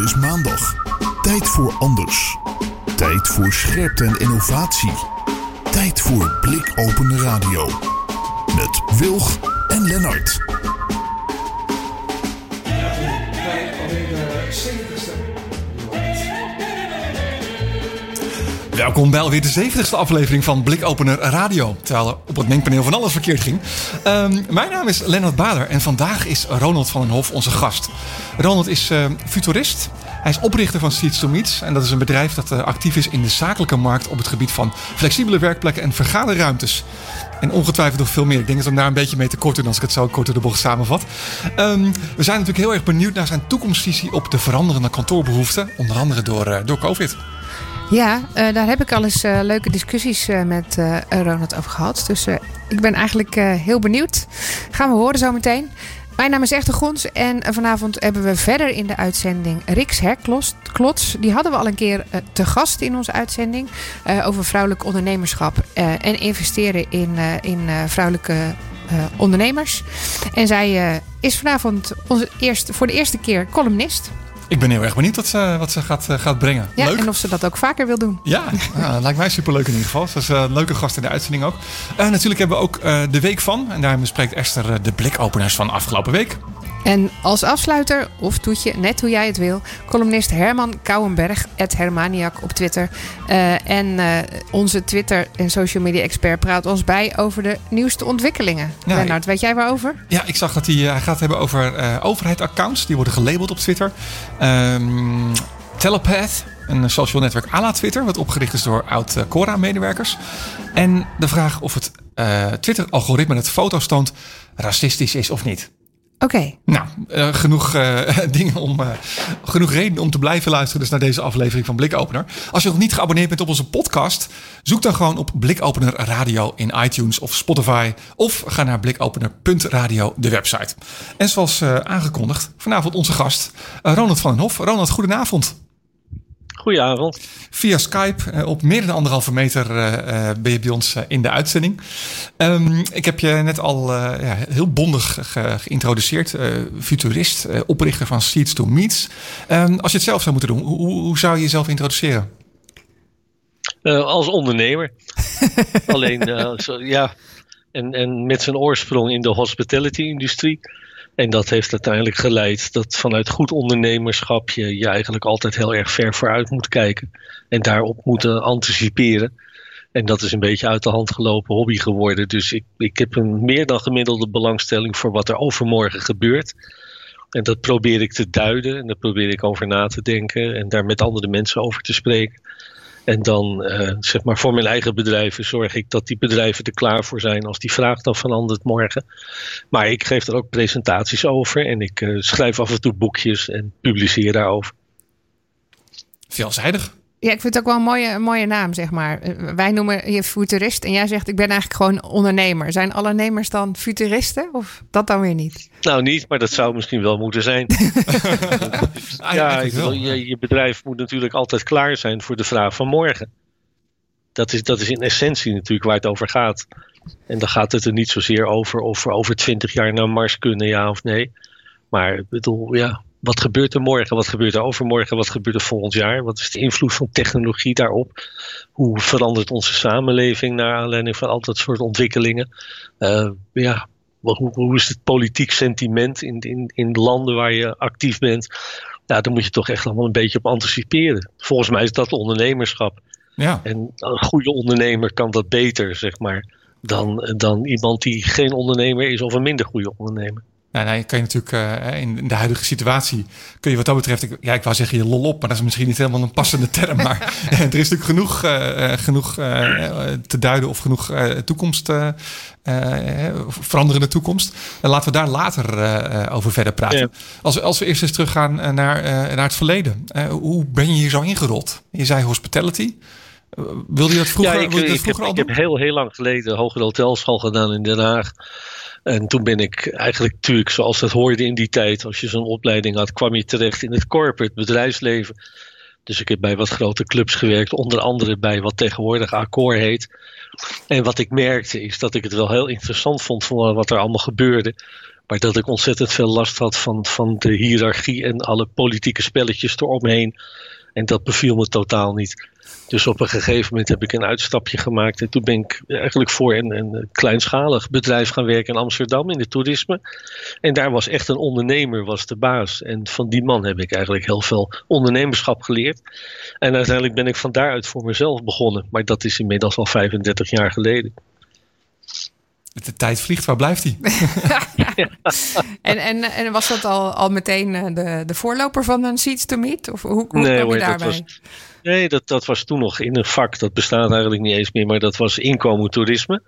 Het is maandag. Tijd voor anders. Tijd voor scherpte en innovatie. Tijd voor blikopende radio. Met Wilg en Lennart. Welkom bij alweer de 70ste aflevering van Blikopener Radio. Terwijl er op het mengpaneel van alles verkeerd ging. Ehm, mijn naam is Lennart Bader en vandaag is Ronald van den Hof onze gast. Ronald is uh, futurist. Hij is oprichter van Seeds to Meets. En dat is een bedrijf dat uh, actief is in de zakelijke markt op het gebied van flexibele werkplekken en vergaderruimtes. En ongetwijfeld nog veel meer. Ik denk dat we daar een beetje mee te doen als ik het zo kort door de bocht samenvat. Um, we zijn natuurlijk heel erg benieuwd naar zijn toekomstvisie op de veranderende kantoorbehoeften. Onder andere door, uh, door COVID. Ja, daar heb ik al eens leuke discussies met Ronald over gehad. Dus ik ben eigenlijk heel benieuwd. Gaan we horen zo meteen. Mijn naam is Echte Gons en vanavond hebben we verder in de uitzending Rix Herklots. Die hadden we al een keer te gast in onze uitzending over vrouwelijk ondernemerschap en investeren in, in vrouwelijke ondernemers. En zij is vanavond onze eerste, voor de eerste keer columnist. Ik ben heel erg benieuwd wat ze, wat ze gaat, gaat brengen. Ja, Leuk. en of ze dat ook vaker wil doen. Ja, nou, lijkt mij superleuk in ieder geval. Ze is een leuke gast in de uitzending ook. Uh, natuurlijk hebben we ook de week van. En daarin bespreekt Esther de blikopeners van afgelopen week. En als afsluiter, of toetje, net hoe jij het wil, columnist Herman Kouwenberg, het Hermaniak op Twitter. Uh, en uh, onze Twitter en social media expert praat ons bij over de nieuwste ontwikkelingen. Ja, Lennart, weet jij waarover? Ja, ik zag dat hij, hij gaat hebben over overheidsaccounts. Die worden gelabeld op Twitter. Um, Telepath, een social netwerk à la Twitter, wat opgericht is door oud-Cora-medewerkers. En de vraag of het Twitter-algoritme dat foto's toont racistisch is of niet. Oké. Nou, uh, genoeg uh, dingen om, uh, genoeg reden om te blijven luisteren dus naar deze aflevering van Blikopener. Als je nog niet geabonneerd bent op onze podcast, zoek dan gewoon op Blikopener Radio in iTunes of Spotify of ga naar blikopener.radio, de website. En zoals aangekondigd, vanavond onze gast Ronald van den Hof. Ronald, goedenavond. Goedenavond. Via Skype uh, op meer dan anderhalve meter uh, ben je bij ons in de uitzending. Um, ik heb je net al ja, heel bondig ge geïntroduceerd. futurist, oprichter van Seeds to Meets. Um, als je het zelf zou moeten doen, hoe, hoe zou je jezelf introduceren? als ondernemer. Alleen, zo, ja, en, en met zijn oorsprong in de hospitality-industrie. En dat heeft uiteindelijk geleid dat vanuit goed ondernemerschap je, je eigenlijk altijd heel erg ver vooruit moet kijken. En daarop moet anticiperen. En dat is een beetje uit de hand gelopen hobby geworden. Dus ik, ik heb een meer dan gemiddelde belangstelling voor wat er overmorgen gebeurt. En dat probeer ik te duiden en daar probeer ik over na te denken en daar met andere mensen over te spreken. En dan, uh, zeg maar, voor mijn eigen bedrijven zorg ik dat die bedrijven er klaar voor zijn als die vraag dan verandert morgen. Maar ik geef er ook presentaties over en ik uh, schrijf af en toe boekjes en publiceer daarover. Veelzijdig. Ja, ik vind het ook wel een mooie, een mooie naam, zeg maar. Wij noemen je futurist en jij zegt ik ben eigenlijk gewoon ondernemer. Zijn alle nemers dan futuristen of dat dan weer niet? Nou, niet, maar dat zou misschien wel moeten zijn. ja, je, je bedrijf moet natuurlijk altijd klaar zijn voor de vraag van morgen. Dat is, dat is in essentie natuurlijk waar het over gaat. En dan gaat het er niet zozeer over of we over twintig jaar naar Mars kunnen, ja of nee. Maar ik bedoel, ja, wat gebeurt er morgen? Wat gebeurt er overmorgen? Wat gebeurt er volgend jaar? Wat is de invloed van technologie daarop? Hoe verandert onze samenleving naar aanleiding van al dat soort ontwikkelingen? Uh, ja, hoe, hoe, is het politiek sentiment in, in, in landen waar je actief bent? Nou, daar moet je toch echt allemaal een beetje op anticiperen. Volgens mij is dat ondernemerschap. Ja. En een goede ondernemer kan dat beter, zeg maar, dan, dan iemand die geen ondernemer is of een minder goede ondernemer. Nou, nou, kan je natuurlijk uh, in de huidige situatie kun je wat dat betreft, ik, ja, ik wou zeggen je lol op, maar dat is misschien niet helemaal een passende term. Maar er is natuurlijk genoeg, uh, genoeg uh, te duiden of genoeg toekomst, veranderende toekomst. laten we daar later over verder praten. Ja. Als, als we eerst eens teruggaan naar, naar het verleden. hoe ben je hier zo ingerold? Je zei hospitality. Wilde je dat vroeger, ja, ik, dat ik, vroeger heb, ik heb heel, heel lang geleden hogere hotelschool gedaan in Den Haag. En toen ben ik eigenlijk natuurlijk, zoals dat hoorde in die tijd, als je zo'n opleiding had, kwam je terecht in het corporate bedrijfsleven. Dus ik heb bij wat grote clubs gewerkt, onder andere bij wat tegenwoordig Accor heet. En wat ik merkte is dat ik het wel heel interessant vond van wat er allemaal gebeurde. Maar dat ik ontzettend veel last had van, van de hiërarchie en alle politieke spelletjes eromheen. En dat beviel me totaal niet. Dus op een gegeven moment heb ik een uitstapje gemaakt. En toen ben ik eigenlijk voor een, een kleinschalig bedrijf gaan werken in Amsterdam in het toerisme. En daar was echt een ondernemer, was de baas. En van die man heb ik eigenlijk heel veel ondernemerschap geleerd. En uiteindelijk ben ik van daaruit voor mezelf begonnen. Maar dat is inmiddels al 35 jaar geleden. De tijd vliegt, waar blijft hij? en, en, en was dat al, al meteen eh, de, de voorloper van een Seeds to Meet? Of hoe, hoe nee, kwam je daarbij? Dat was, nee, dat, dat was toen nog in een vak. Dat bestaat eigenlijk niet eens meer, maar dat was inkomen toerisme.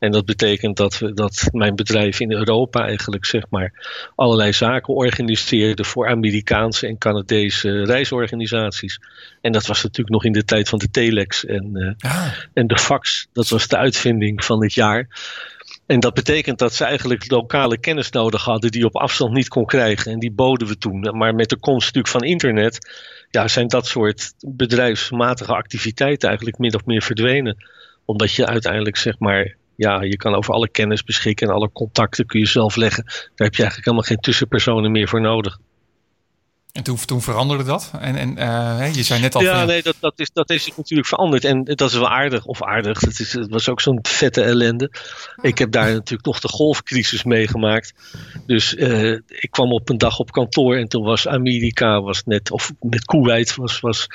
En dat betekent dat, we, dat mijn bedrijf in Europa eigenlijk zeg maar allerlei zaken organiseerde voor Amerikaanse en Canadese reisorganisaties. En dat was natuurlijk nog in de tijd van de telex en, uh, ah. en de fax. Dat was de uitvinding van het jaar. En dat betekent dat ze eigenlijk lokale kennis nodig hadden die je op afstand niet kon krijgen. En die boden we toen. Maar met de komst natuurlijk van internet ja, zijn dat soort bedrijfsmatige activiteiten eigenlijk min of meer verdwenen. Omdat je uiteindelijk zeg maar ja, je kan over alle kennis beschikken en alle contacten kun je zelf leggen. Daar heb je eigenlijk helemaal geen tussenpersonen meer voor nodig. En toen, toen veranderde dat? En, en uh, je zei net al. Ja, van, nee, dat, dat, is, dat is natuurlijk veranderd. En dat is wel aardig, of aardig. Is, het was ook zo'n vette ellende. Ik heb daar natuurlijk nog de golfcrisis meegemaakt. Dus uh, ik kwam op een dag op kantoor en toen was Amerika was net, of met Kuwait was, was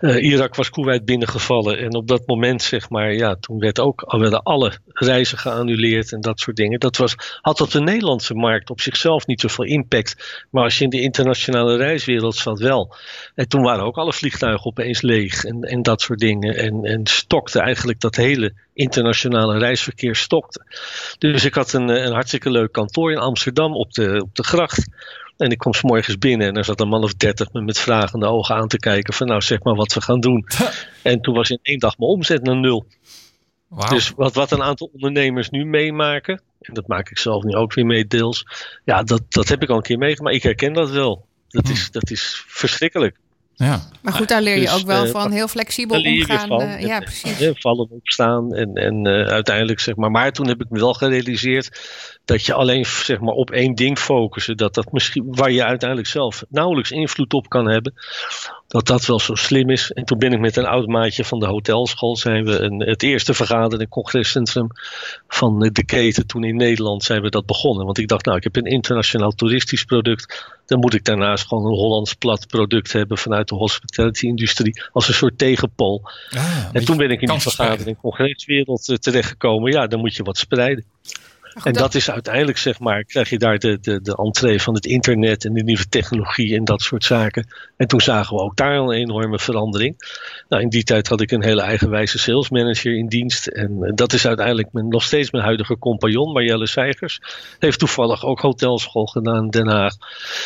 uh, Irak was Kuwait binnengevallen. En op dat moment, zeg maar, ja, toen werd ook, al werden alle reizen geannuleerd en dat soort dingen. Dat was, had op de Nederlandse markt op zichzelf niet zoveel impact. Maar als je in de internationale reiswereld zat wel. En toen waren ook alle vliegtuigen opeens leeg en, en dat soort dingen. En, en stokte eigenlijk dat hele internationale reisverkeer stokte. Dus ik had een, een hartstikke leuk kantoor in Amsterdam op de, op de gracht. En ik kwam s morgens binnen en er zat een man of dertig me met vragende ogen aan te kijken. Van nou zeg maar wat we gaan doen. en toen was in één dag mijn omzet naar nul. Wow. Dus wat, wat een aantal ondernemers nu meemaken. En dat maak ik zelf nu ook weer mee deels. Ja, dat, dat heb ik al een keer meegemaakt. Ik herken dat wel. Dat, is, dat is verschrikkelijk. Ja. Maar goed, daar leer je dus, ook wel uh, van heel flexibel omgaan. Van, uh, ja, precies. Uh, vallen opstaan en, en uiteindelijk zeg maar. Maar toen heb ik me wel gerealiseerd dat je alleen zeg maar op één ding focussen, dat dat misschien waar je uiteindelijk zelf nauwelijks invloed op kan hebben, dat dat wel zo slim is. En toen ben ik met een oud maatje van de hotelschool, zijn we een, het eerste vergadering congrescentrum van de keten toen in Nederland zijn we dat begonnen. Want ik dacht, nou, ik heb een internationaal toeristisch product, dan moet ik daarnaast gewoon een Hollands plat product hebben vanuit de hospitality-industrie als een soort tegenpol. Ah, en toen ben ik in die vergadering congreswereld terechtgekomen. Ja, dan moet je wat spreiden. Goed, en dat is uiteindelijk, zeg maar, krijg je daar de, de, de entree van het internet en de nieuwe technologie en dat soort zaken. En toen zagen we ook daar al een enorme verandering. Nou, in die tijd had ik een hele eigenwijze sales manager in dienst. En dat is uiteindelijk mijn, nog steeds mijn huidige compagnon, Marjelle Seigers. Heeft toevallig ook hotelschool gedaan in Den Haag.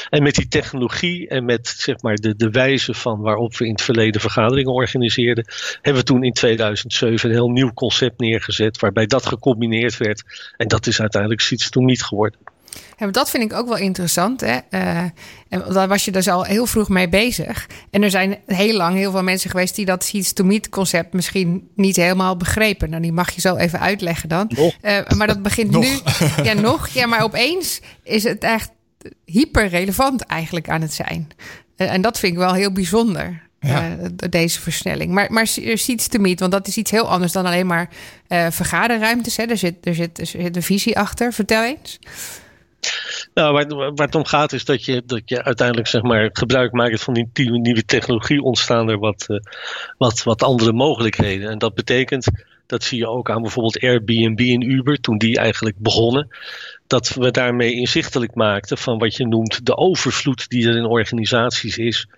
En met die technologie en met zeg maar, de, de wijze van waarop we in het verleden vergaderingen organiseerden, hebben we toen in 2007 een heel nieuw concept neergezet, waarbij dat gecombineerd werd. En dat is uiteindelijk iets toen niet geworden. Ja, dat vind ik ook wel interessant. Hè? Uh, en daar was je dus al heel vroeg mee bezig. En er zijn heel lang heel veel mensen geweest die dat Seeds to Meet concept misschien niet helemaal begrepen. Nou, die mag je zo even uitleggen dan. Uh, maar dat begint nu. Ja, nog. Ja, maar opeens is het echt hyper relevant eigenlijk aan het zijn. Uh, en dat vind ik wel heel bijzonder. Ja. Uh, deze versnelling. Maar, maar Seeds to Meet, want dat is iets heel anders dan alleen maar uh, vergaderruimtes. Hè? Er, zit, er, zit, er zit een visie achter. Vertel eens. Nou, waar, waar, het om gaat is dat je, dat je uiteindelijk zeg maar, gebruik maakt van die nieuwe technologie ontstaan er wat, uh, wat, wat andere mogelijkheden. En dat betekent, dat zie je ook aan bijvoorbeeld Airbnb en Uber, toen die eigenlijk begonnen, dat we daarmee inzichtelijk maakten van wat je noemt de overvloed die er in organisaties is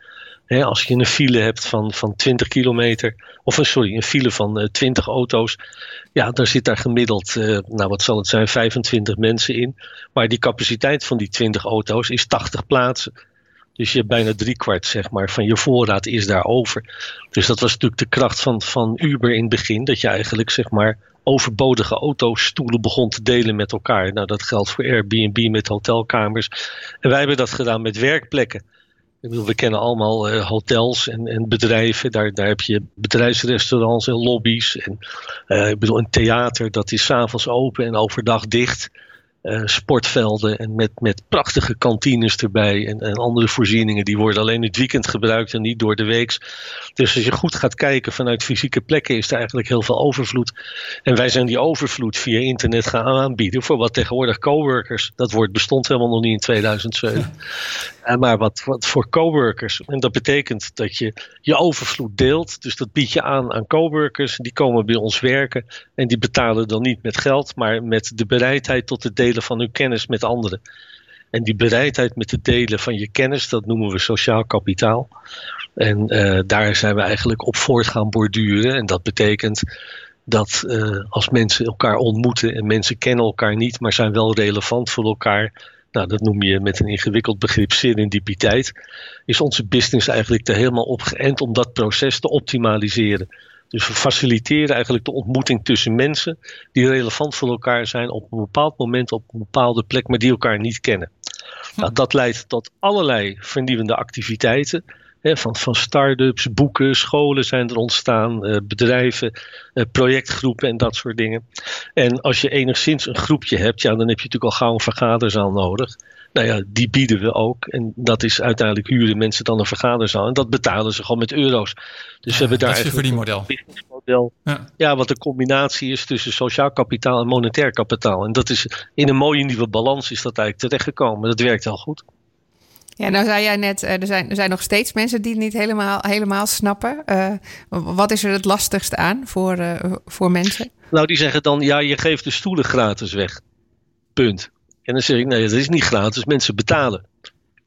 als je een file hebt van, van 20 kilometer, of een, sorry, een file van uh, 20 auto's, ja, daar zit daar gemiddeld, uh, nou wat zal het zijn, 25 mensen in. Maar die capaciteit van die 20 auto's is 80 plaatsen. Dus je hebt bijna driekwart zeg maar, van je voorraad is daar over. Dus dat was natuurlijk de kracht van, van Uber in het begin. Dat je eigenlijk zeg maar, overbodige auto's, stoelen begon te delen met elkaar. Nou, dat geldt voor Airbnb met hotelkamers. En wij hebben dat gedaan met werkplekken. Ik bedoel, we kennen allemaal uh, hotels en, en, bedrijven. Daar, daar heb je bedrijfsrestaurants en lobby's. En, uh, ik bedoel, een theater dat is s'avonds open en overdag dicht. Uh, sportvelden en met, met prachtige kantines erbij en, en andere voorzieningen. Die worden alleen het weekend gebruikt en niet door de week. Dus als je goed gaat kijken vanuit fysieke plekken is er eigenlijk heel veel overvloed. En wij zijn die overvloed via internet gaan aanbieden voor wat tegenwoordig coworkers. Dat woord bestond helemaal nog niet in 2007. Ja. Maar wat, wat voor coworkers. En dat betekent dat je je overvloed deelt. Dus dat bied je aan aan coworkers. Die komen bij ons werken. En die betalen dan niet met geld, maar met de bereidheid tot het delen van hun kennis met anderen. En die bereidheid met het delen van je kennis, dat noemen we sociaal kapitaal. En uh, daar zijn we eigenlijk op voort gaan borduren. En dat betekent dat uh, als mensen elkaar ontmoeten en mensen kennen elkaar niet, maar zijn wel relevant voor elkaar. Nou, dat noem je met een ingewikkeld begrip serendipiteit. Is onze business eigenlijk er helemaal op geënt om dat proces te optimaliseren. Dus we faciliteren eigenlijk de ontmoeting tussen mensen die relevant voor elkaar zijn op een bepaald moment op een bepaalde plek, maar die elkaar niet kennen. Nou, dat leidt tot allerlei vernieuwende activiteiten. van, van start-ups, boeken, scholen zijn er ontstaan, eh, bedrijven, eh, projectgroepen en dat soort dingen. En als je enigszins een groepje hebt, ja, dan heb je natuurlijk al gauw een vergaderzaal nodig. Nou ja, die bieden we ook. En dat is uiteindelijk huren mensen dan een vergaderzaal. En dat betalen ze gewoon met euro's. Dus we hebben daar dat is een model. model. Ja. ja, wat de combinatie is tussen sociaal kapitaal en monetair kapitaal. En dat is in een mooie nieuwe balans is dat eigenlijk terechtgekomen. Dat werkt heel goed. Ja, nou zei jij net, eh, er zijn, er zijn nog steeds mensen die het niet helemaal, helemaal snappen. Uh, wat is er het lastigste aan voor, uh, voor mensen? Nou, die zeggen dan, ja, je geeft de stoelen gratis weg. Punt. En dan zeg ik, nee, dat is niet gratis, mensen betalen.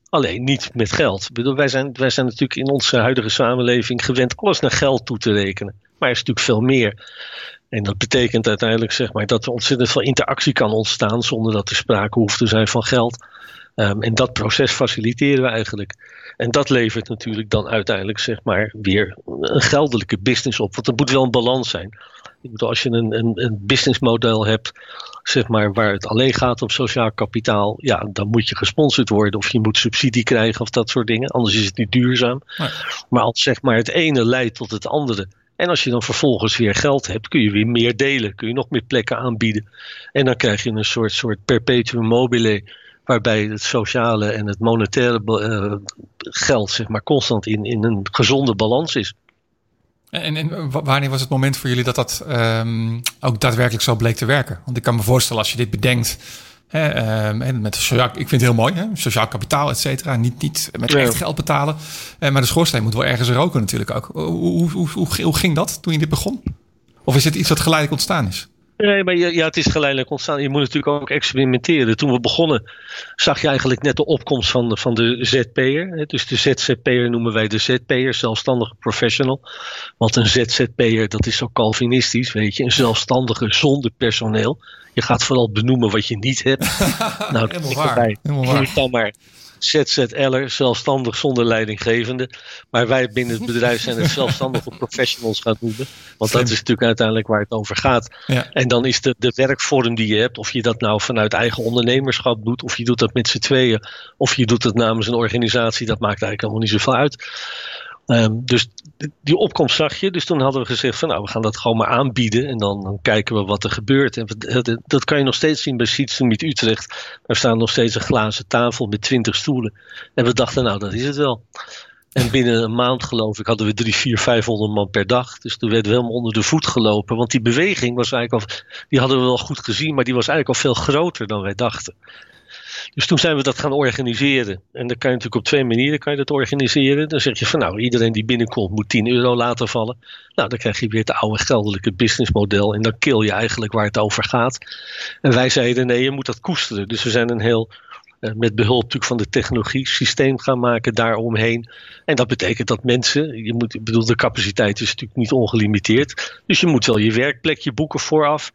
Alleen niet met geld. Ik bedoel, wij, zijn, wij zijn natuurlijk in onze huidige samenleving gewend alles naar geld toe te rekenen. Maar er is natuurlijk veel meer. En dat betekent uiteindelijk zeg maar, dat er ontzettend veel interactie kan ontstaan zonder dat er sprake hoeft te zijn van geld. Um, en dat proces faciliteren we eigenlijk. En dat levert natuurlijk dan uiteindelijk zeg maar, weer een geldelijke business op. Want er moet wel een balans zijn. Ik bedoel, als je een, een, een businessmodel hebt, zeg maar, waar het alleen gaat om sociaal kapitaal, ja, dan moet je gesponsord worden of je moet subsidie krijgen of dat soort dingen. Anders is het niet duurzaam. Maar als zeg maar, het ene leidt tot het andere. En als je dan vervolgens weer geld hebt, kun je weer meer delen. Kun je nog meer plekken aanbieden. En dan krijg je een soort, soort perpetuum mobile. Waarbij het sociale en het monetaire uh, geld zeg maar, constant in, in een gezonde balans is. En, en, wanneer was het moment voor jullie dat dat um, ook daadwerkelijk zo bleek te werken? Want ik kan me voorstellen als je dit bedenkt. Hè, um, met sociaal, ik vind het heel mooi, hè, sociaal kapitaal, et cetera. Niet, niet met echt geld betalen. Uh, maar de schoorsteen moet wel ergens roken natuurlijk ook. Hoe, hoe, hoe, hoe, ging dat toen je dit begon? Of is het iets wat geleidelijk ontstaan is? Nee, maar ja, het is geleidelijk ontstaan. Je moet natuurlijk ook experimenteren. Toen we begonnen, zag je eigenlijk net de opkomst van de, van de ZP'er. Dus de ZZP'er noemen wij de ZP'er, zelfstandige professional. Want een ZZP'er, dat is zo Calvinistisch, weet je. Een zelfstandige zonder personeel. Je gaat vooral benoemen wat je niet hebt. nou, Helemaal waar. Helemaal waar. dan maar ZZL'er, zelfstandig zonder leidinggevende. Maar wij binnen het bedrijf zijn het zelfstandige professionals gaan noemen. Want dat is natuurlijk uiteindelijk waar het over gaat. Ja. En dan is de, de werkvorm die je hebt, of je dat nou vanuit eigen ondernemerschap doet, of je doet dat met z'n tweeën, of je doet het namens een organisatie, dat maakt eigenlijk allemaal niet zoveel uit. Um, dus die opkomst zag je. Dus toen hadden we gezegd van nou, we gaan dat gewoon maar aanbieden. En dan, kijken we wat er gebeurt. En dat kan je nog steeds zien bij Sietsenmiet Utrecht. Daar staat nog steeds een glazen tafel met twintig stoelen. En we dachten nou, dat is het wel. En binnen een maand geloof ik hadden we drie, vier, vijfhonderd man per dag. Dus toen werden we helemaal onder de voet gelopen. Want die beweging was eigenlijk al, die hadden we wel goed gezien, maar die was eigenlijk al veel groter dan wij dachten. Dus toen zijn we dat gaan organiseren. En dan kan je natuurlijk op twee manieren kan je dat organiseren. Dan zeg je van nou, iedereen die binnenkomt moet 10 euro laten vallen. Nou, dan krijg je weer het oude geldelijke businessmodel. En dan kill je eigenlijk waar het over gaat. En wij zeiden nee, je moet dat koesteren. Dus we zijn een heel eh, met behulp natuurlijk van de technologie systeem gaan maken daaromheen. En dat betekent dat mensen, je moet, ik bedoel, de capaciteit is natuurlijk niet ongelimiteerd. Dus je moet wel je werkplekje boeken vooraf.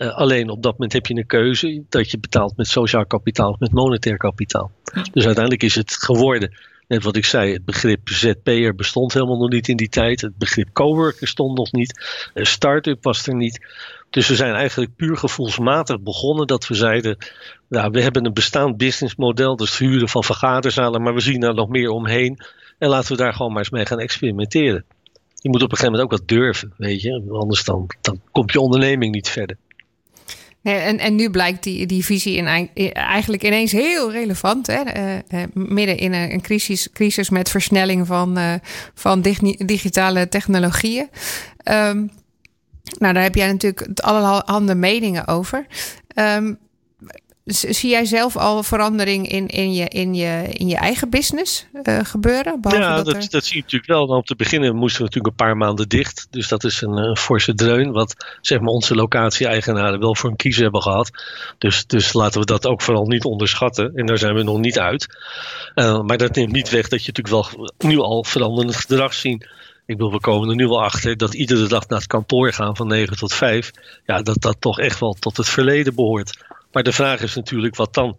Uh, alleen op dat moment heb je een keuze dat je betaalt met sociaal kapitaal of met monetair kapitaal. Dus uiteindelijk is het geworden. Net wat ik zei, het begrip ZP'er bestond helemaal nog niet in die tijd. Het begrip coworker stond nog niet. Een start-up was er niet. Dus we zijn eigenlijk puur gevoelsmatig begonnen dat we zeiden, nou, we hebben een bestaand businessmodel, dus het huren van vergaderzalen, maar we zien er nog meer omheen. En laten we daar gewoon maar eens mee gaan experimenteren. Je moet op een gegeven moment ook wat durven, weet je. Anders dan, dan komt je onderneming niet verder. En, en nu blijkt die, die visie in, eigenlijk ineens heel relevant. Hè? Uh, midden in een, crisis, crisis met versnelling van, uh, van digitale technologieën. Um, nou, daar heb jij natuurlijk allerhande meningen over. Um, Zie jij zelf al verandering in, in, je, in, je, in je eigen business uh, gebeuren? Ja, dat, dat, dat, zie je natuurlijk wel. om te beginnen moesten we natuurlijk een paar maanden dicht. Dus dat is een, een forse dreun. Wat zeg maar, onze locatie-eigenaren wel voor een kiezer hebben gehad. Dus, dus laten we dat ook vooral niet onderschatten. En daar zijn we nog niet uit. Uh, maar dat neemt niet weg dat je natuurlijk wel nu al veranderend gedrag ziet. Ik bedoel, we komen er nu wel achter dat iedere dag naar het kantoor gaan van 9 tot 5. Ja, dat dat toch echt wel tot het verleden behoort. Maar de vraag is natuurlijk wat dan.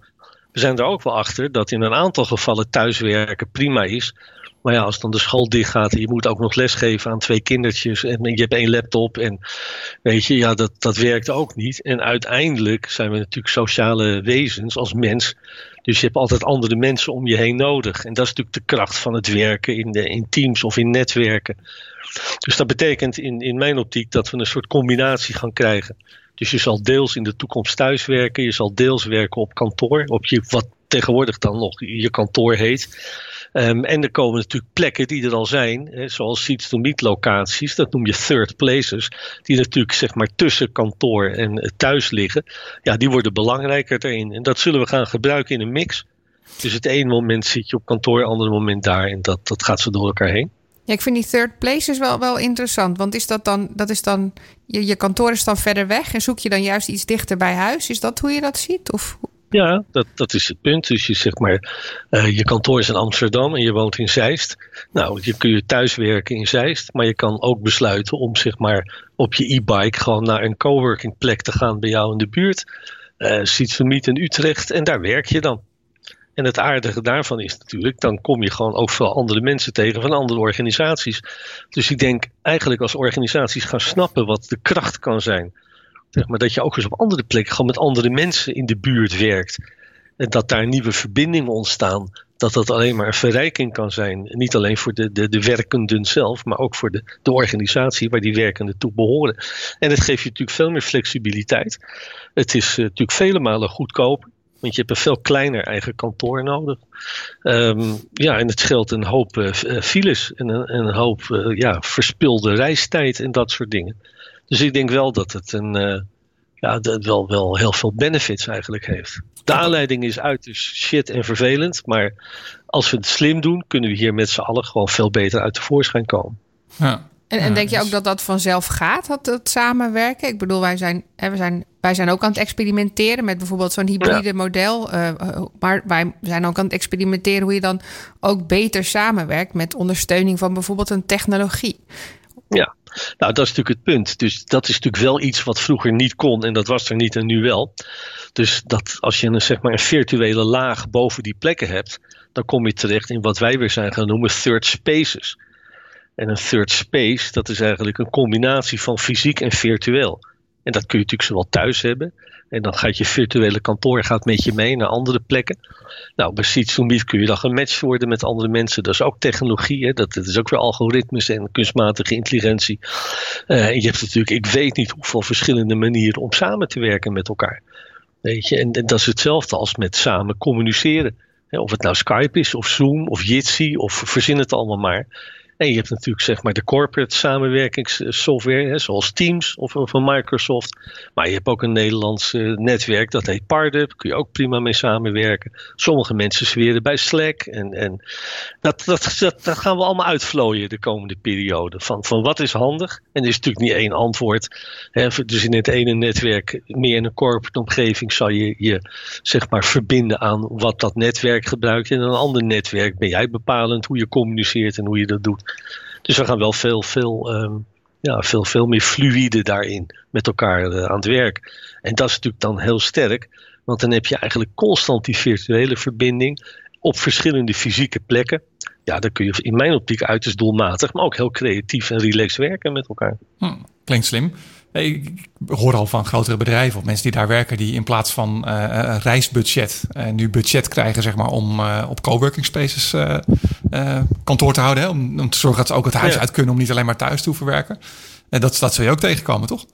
We zijn er ook wel achter dat in een aantal gevallen thuiswerken prima is. Maar ja, als dan de school dicht gaat en je moet ook nog lesgeven aan twee kindertjes en je hebt één laptop en weet je, ja, dat, dat werkt ook niet. En uiteindelijk zijn we natuurlijk sociale wezens als mens. Dus je hebt altijd andere mensen om je heen nodig. En dat is natuurlijk de kracht van het werken in, de, in teams of in netwerken. Dus dat betekent in, in mijn optiek dat we een soort combinatie gaan krijgen. Dus je zal deels in de toekomst thuis werken, je zal deels werken op kantoor, op je, wat tegenwoordig dan nog je kantoor heet. Um, en er komen natuurlijk plekken die er al zijn, hè, zoals seats to meet locaties, dat noem je third places, die natuurlijk zeg maar tussen kantoor en thuis liggen. Ja, die worden belangrijker erin. En dat zullen we gaan gebruiken in een mix. Dus het ene moment zit je op kantoor, het andere moment daar. En dat, dat gaat zo door elkaar heen. Ik vind die third places wel, wel interessant. Want is dat dan, dat is dan, je, je kantoor is dan verder weg en zoek je dan juist iets dichter bij huis? Is dat hoe je dat ziet? Of ja, dat, dat is het punt. Dus je zegt maar, uh, je kantoor is in Amsterdam en je woont in Zeist. Nou, je kun je thuis werken in Zeist, maar je kan ook besluiten om zeg maar op je e-bike gewoon naar een coworking plek te gaan bij jou in de buurt. Uh, Sietsemiet in Utrecht en daar werk je dan. En het aardige daarvan is natuurlijk, dan kom je gewoon ook veel andere mensen tegen van andere organisaties. Dus ik denk eigenlijk als organisaties gaan snappen wat de kracht kan zijn Zeg maar dat je ook eens op andere plekken gewoon met andere mensen in de buurt werkt. En dat daar nieuwe verbindingen ontstaan. Dat dat alleen maar een verrijking kan zijn. Niet alleen voor de, de, de werkenden zelf, maar ook voor de, de organisatie waar die werkenden toe behoren. En het geeft je natuurlijk veel meer flexibiliteit. Het is uh, natuurlijk vele malen goedkoper. Want je hebt een veel kleiner eigen kantoor nodig. Um, ja, en het scheelt een hoop uh, files en een, een hoop uh, ja, verspilde reistijd en dat soort dingen. Dus ik denk wel dat het een, uh, ja, dat wel, wel heel veel benefits eigenlijk heeft. De aanleiding is uiterst shit en vervelend, maar als we het slim doen, kunnen we hier met z'n allen gewoon veel beter uit de voorschijn komen. Ja. En, en denk je ook dat dat vanzelf gaat, dat, dat samenwerken? Ik bedoel, wij zijn, we zijn, wij zijn ook aan het experimenteren met bijvoorbeeld zo'n hybride model. Uh, maar wij zijn ook aan het experimenteren hoe je dan ook beter samenwerkt met ondersteuning van bijvoorbeeld een technologie. Ja, nou dat is natuurlijk het punt. Dus dat is natuurlijk wel iets wat vroeger niet kon en dat was er niet en nu wel. Dus dat als je een, zeg maar een virtuele laag boven die plekken hebt, dan kom je terecht in wat wij weer zijn gaan noemen third spaces. En een third space, dat is eigenlijk een combinatie van fysiek en virtueel. En dat kun je natuurlijk zowel thuis hebben. En dan gaat je virtuele kantoor gaat met je mee naar andere plekken. Nou, bij Seeds kun je dan gematcht worden met andere mensen. Dat is ook technologie. Hè? Dat, is ook weer algoritmes en kunstmatige intelligentie. Uh, en je hebt natuurlijk, ik weet niet hoeveel verschillende manieren om samen te werken met elkaar. Weet je? En, en dat is hetzelfde als met samen communiceren. Of het nou Skype is, of Zoom, of Jitsi, of verzin het allemaal maar. En je hebt natuurlijk zeg maar de corporate samenwerkingssoftware, hè, zoals Teams of, van Microsoft. Maar je hebt ook een Nederlands uh, netwerk, dat heet Pardub. Kun je ook prima mee samenwerken. Sommige mensen zweren bij Slack. En, en dat, dat, dat, dat gaan we allemaal uitvlooien de komende periode. Van, van wat is handig? En er is natuurlijk niet één antwoord. Hè. Dus in het ene netwerk, meer in een corporate omgeving, zal je je zeg maar verbinden aan wat dat netwerk gebruikt. En in een ander netwerk ben jij bepalend hoe je communiceert en hoe je dat doet. Dus we gaan wel veel, veel, um, ja, veel, veel meer fluïde daarin met elkaar uh, aan het werk. En dat is natuurlijk dan heel sterk, want dan heb je eigenlijk constant die virtuele verbinding op verschillende fysieke plekken. Ja, dan kun je in mijn optiek uiterst doelmatig, maar ook heel creatief en relaxed werken met elkaar. Hm, klinkt slim. Ik hoor al van grotere bedrijven of mensen die daar werken, die in plaats van uh, een reisbudget nu budget krijgen, zeg maar, om op coworking spaces kantoor te houden. Hè? Om, om, te zorgen dat ze ook het huis uit kunnen om niet alleen maar thuis te hoeven werken. En dat, dat zul je ook tegenkomen, toch?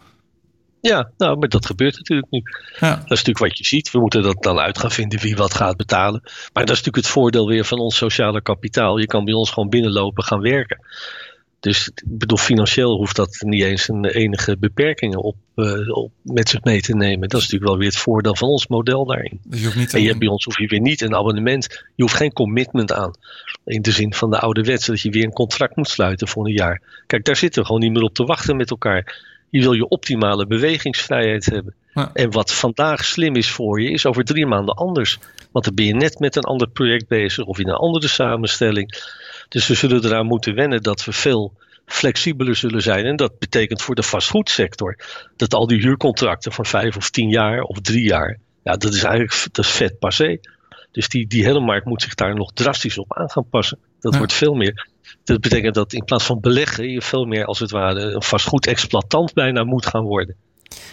Ja, nou, maar dat gebeurt natuurlijk nu. Ja. Dat is natuurlijk wat je ziet. We moeten dat dan uit gaan vinden wie wat gaat betalen. Maar dat is natuurlijk het voordeel weer van ons sociale kapitaal. Je kan bij ons gewoon binnenlopen gaan werken. Dus ik bedoel, financieel hoeft dat niet eens een enige beperkingen op, uh, op, met zich mee te nemen. Dat is natuurlijk wel weer het voordeel van ons model daarin. Dus je hoeft niet en je hebt bij ons hoef je weer niet een abonnement. Je hoeft geen commitment aan. In de zin van de oude wet, dat je weer een contract moet sluiten voor een jaar. Kijk, daar zitten we gewoon niet meer op te wachten met elkaar. Je wil je optimale bewegingsvrijheid hebben. En wat vandaag slim is voor je, is over drie maanden anders. Want dan ben je net met een ander project bezig of in een andere samenstelling. Dus we zullen eraan moeten wennen dat we veel flexibeler zullen zijn. En dat betekent voor de vastgoedsector dat al die huurcontracten van vijf of tien jaar of drie jaar, ja, dat is eigenlijk dat is vet passé. Dus die, die hele markt moet zich daar nog drastisch op aan gaan passen. Dat wordt veel meer. Dat betekent dat in plaats van beleggen je veel meer als het ware een vastgoedexploitant bijna moet gaan worden.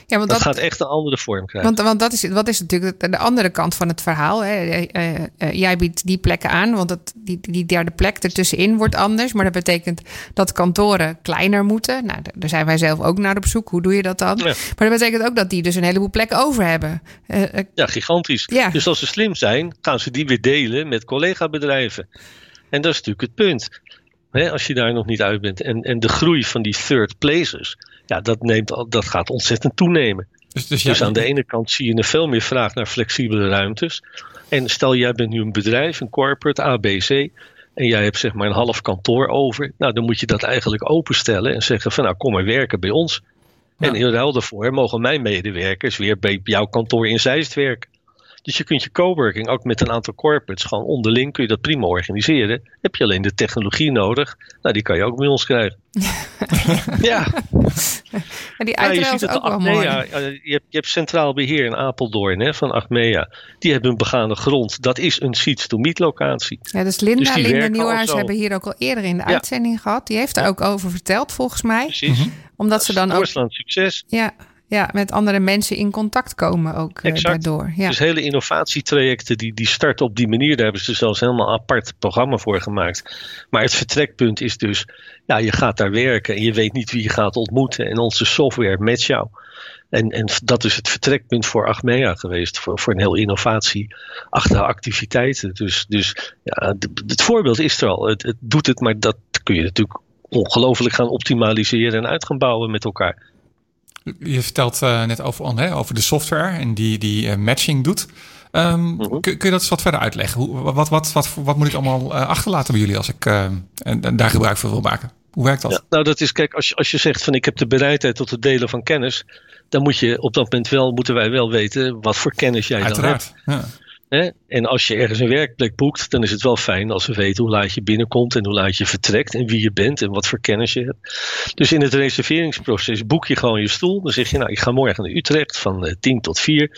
Ja, want dat, dat, gaat echt een andere vorm krijgen. Want, want dat, is, wat is natuurlijk de andere kant van het verhaal. Hè? Eh, eh, eh, jij biedt die plekken aan, want het, die, die derde plek ertussenin wordt anders. Maar dat betekent dat kantoren kleiner moeten. Nou, daar zijn wij zelf ook naar op zoek. Hoe doe je dat dan? Maar dat betekent ook dat die dus een heleboel plekken over hebben. ja, gigantisch. Ja. Dus als ze slim zijn, gaan ze die weer delen met collega-bedrijven. En dat is natuurlijk het punt. Hè, als je daar nog niet uit bent. En, en de groei van die third places ja, dat, neemt, dat gaat ontzettend toenemen. Dus, dus, dus aan de ene kant zie je er veel meer vraag naar flexibele ruimtes. En stel jij bent nu een bedrijf, een corporate ABC, en jij hebt zeg maar een half kantoor over. Nou, dan moet je dat eigenlijk openstellen en zeggen van nou kom maar werken bij ons. En in ruil daarvoor mogen mijn medewerkers weer bij jouw kantoor in Zeist werken. Dus je kunt je coworking ook met een aantal corporates gewoon onderling kun je dat prima organiseren. Heb je alleen de technologie nodig? Nou, die kan je ook bij ons krijgen. ja. En die uiteraard ja, ook wel mooi. Je hebt, je hebt Centraal Beheer in Apeldoorn hè, van Achmea. Die hebben een begaande grond. Dat is een seats to meet locatie. Ja, dus Linda, dus Linda Nieuwhuis hebben hier ook al eerder in de uitzending gehad. Die heeft er ook over verteld volgens mij. Precies. Omdat ze dan ook... succes. Ja, ja, met andere mensen in contact komen ook uh, daardoor. Ja. Dus hele innovatietrajecten die, die starten op die manier. Daar hebben ze zelfs helemaal een apart programma voor gemaakt. Maar het vertrekpunt is dus, ja, je gaat daar werken en je weet niet wie je gaat ontmoeten. En onze software met jou. En, en dat is het vertrekpunt voor Achmea geweest, voor, voor een heel innovatie achter activiteiten. Dus, dus ja, het voorbeeld is er al. Het, het doet het, maar dat kun je natuurlijk ongelooflijk gaan optimaliseren en uit gaan bouwen met elkaar. Je vertelt uh, net over, hè, over de software en die, die uh, matching doet. Um, kun, kun, je dat eens wat verder uitleggen? Hoe, wat, wat, wat, wat, moet ik allemaal uh, achterlaten bij jullie als ik en, en, daar gebruik van wil maken? Hoe werkt dat? Ja, nou, dat is, kijk, als je, als je zegt van ik heb de bereidheid tot het delen van kennis, dan moet je op dat moment wel, moeten wij wel weten wat voor kennis jij Uiteraard, dan hebt. Ja. En als je ergens een werkplek boekt, dan is het wel fijn als we weten hoe laat je binnenkomt en hoe laat je vertrekt en wie je bent en wat voor kennis je hebt. Dus in het reserveringsproces boek je gewoon je stoel. Dan zeg je, nou, ik ga morgen naar Utrecht van 10 eh, tot 4.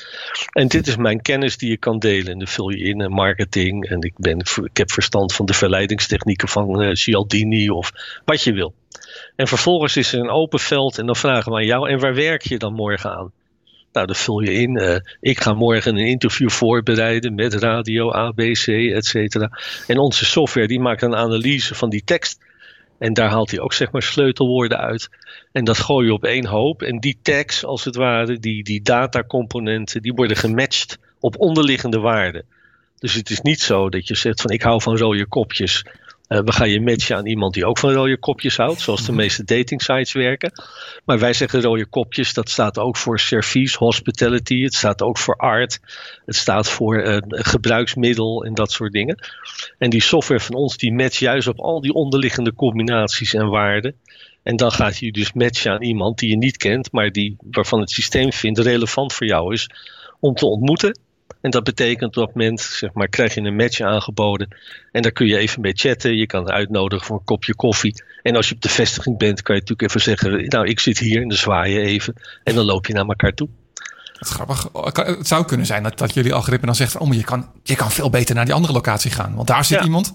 En dit is mijn kennis die je kan delen. En dan vul je in uh, marketing en ik, ben, ik heb verstand van de verleidingstechnieken van uh, Cialdini of wat je wil. En vervolgens is er een open veld en dan vragen we aan jou, en waar werk je dan morgen aan? Nou, dat vul je in. Uh, ik ga morgen een interview voorbereiden met radio, ABC, et cetera. En onze software die maakt een analyse van die tekst. En daar haalt hij ook zeg maar sleutelwoorden uit. En dat gooi je op één hoop. En die tags, als het ware, die, die datacomponenten, die worden gematcht op onderliggende waarden. Dus het is niet zo dat je zegt van ik hou van rode kopjes. Uh, we gaan je matchen aan iemand die ook van rode kopjes houdt, zoals de mhm. meeste dating sites werken. Maar wij zeggen rode kopjes, dat staat ook voor service, hospitality, het staat ook voor art, het staat voor uh, gebruiksmiddel en dat soort dingen. En die software van ons die matcht juist op al die onderliggende combinaties en waarden. En dan gaat je dus matchen aan iemand die je niet kent, maar die, waarvan het systeem vindt relevant voor jou is om te ontmoeten en dat betekent op dat moment, zeg maar, krijg je een match aangeboden. En daar kun je even mee chatten. Je kan uitnodigen voor een kopje koffie. En als je op de vestiging bent, kan je natuurlijk even zeggen: Nou, ik zit hier en dan zwaai je even. En dan loop je naar elkaar toe. Dat grappig. Het zou kunnen zijn dat, dat jullie algoritme dan zegt: Oh, maar je kan, je kan veel beter naar die andere locatie gaan. Want daar zit iemand.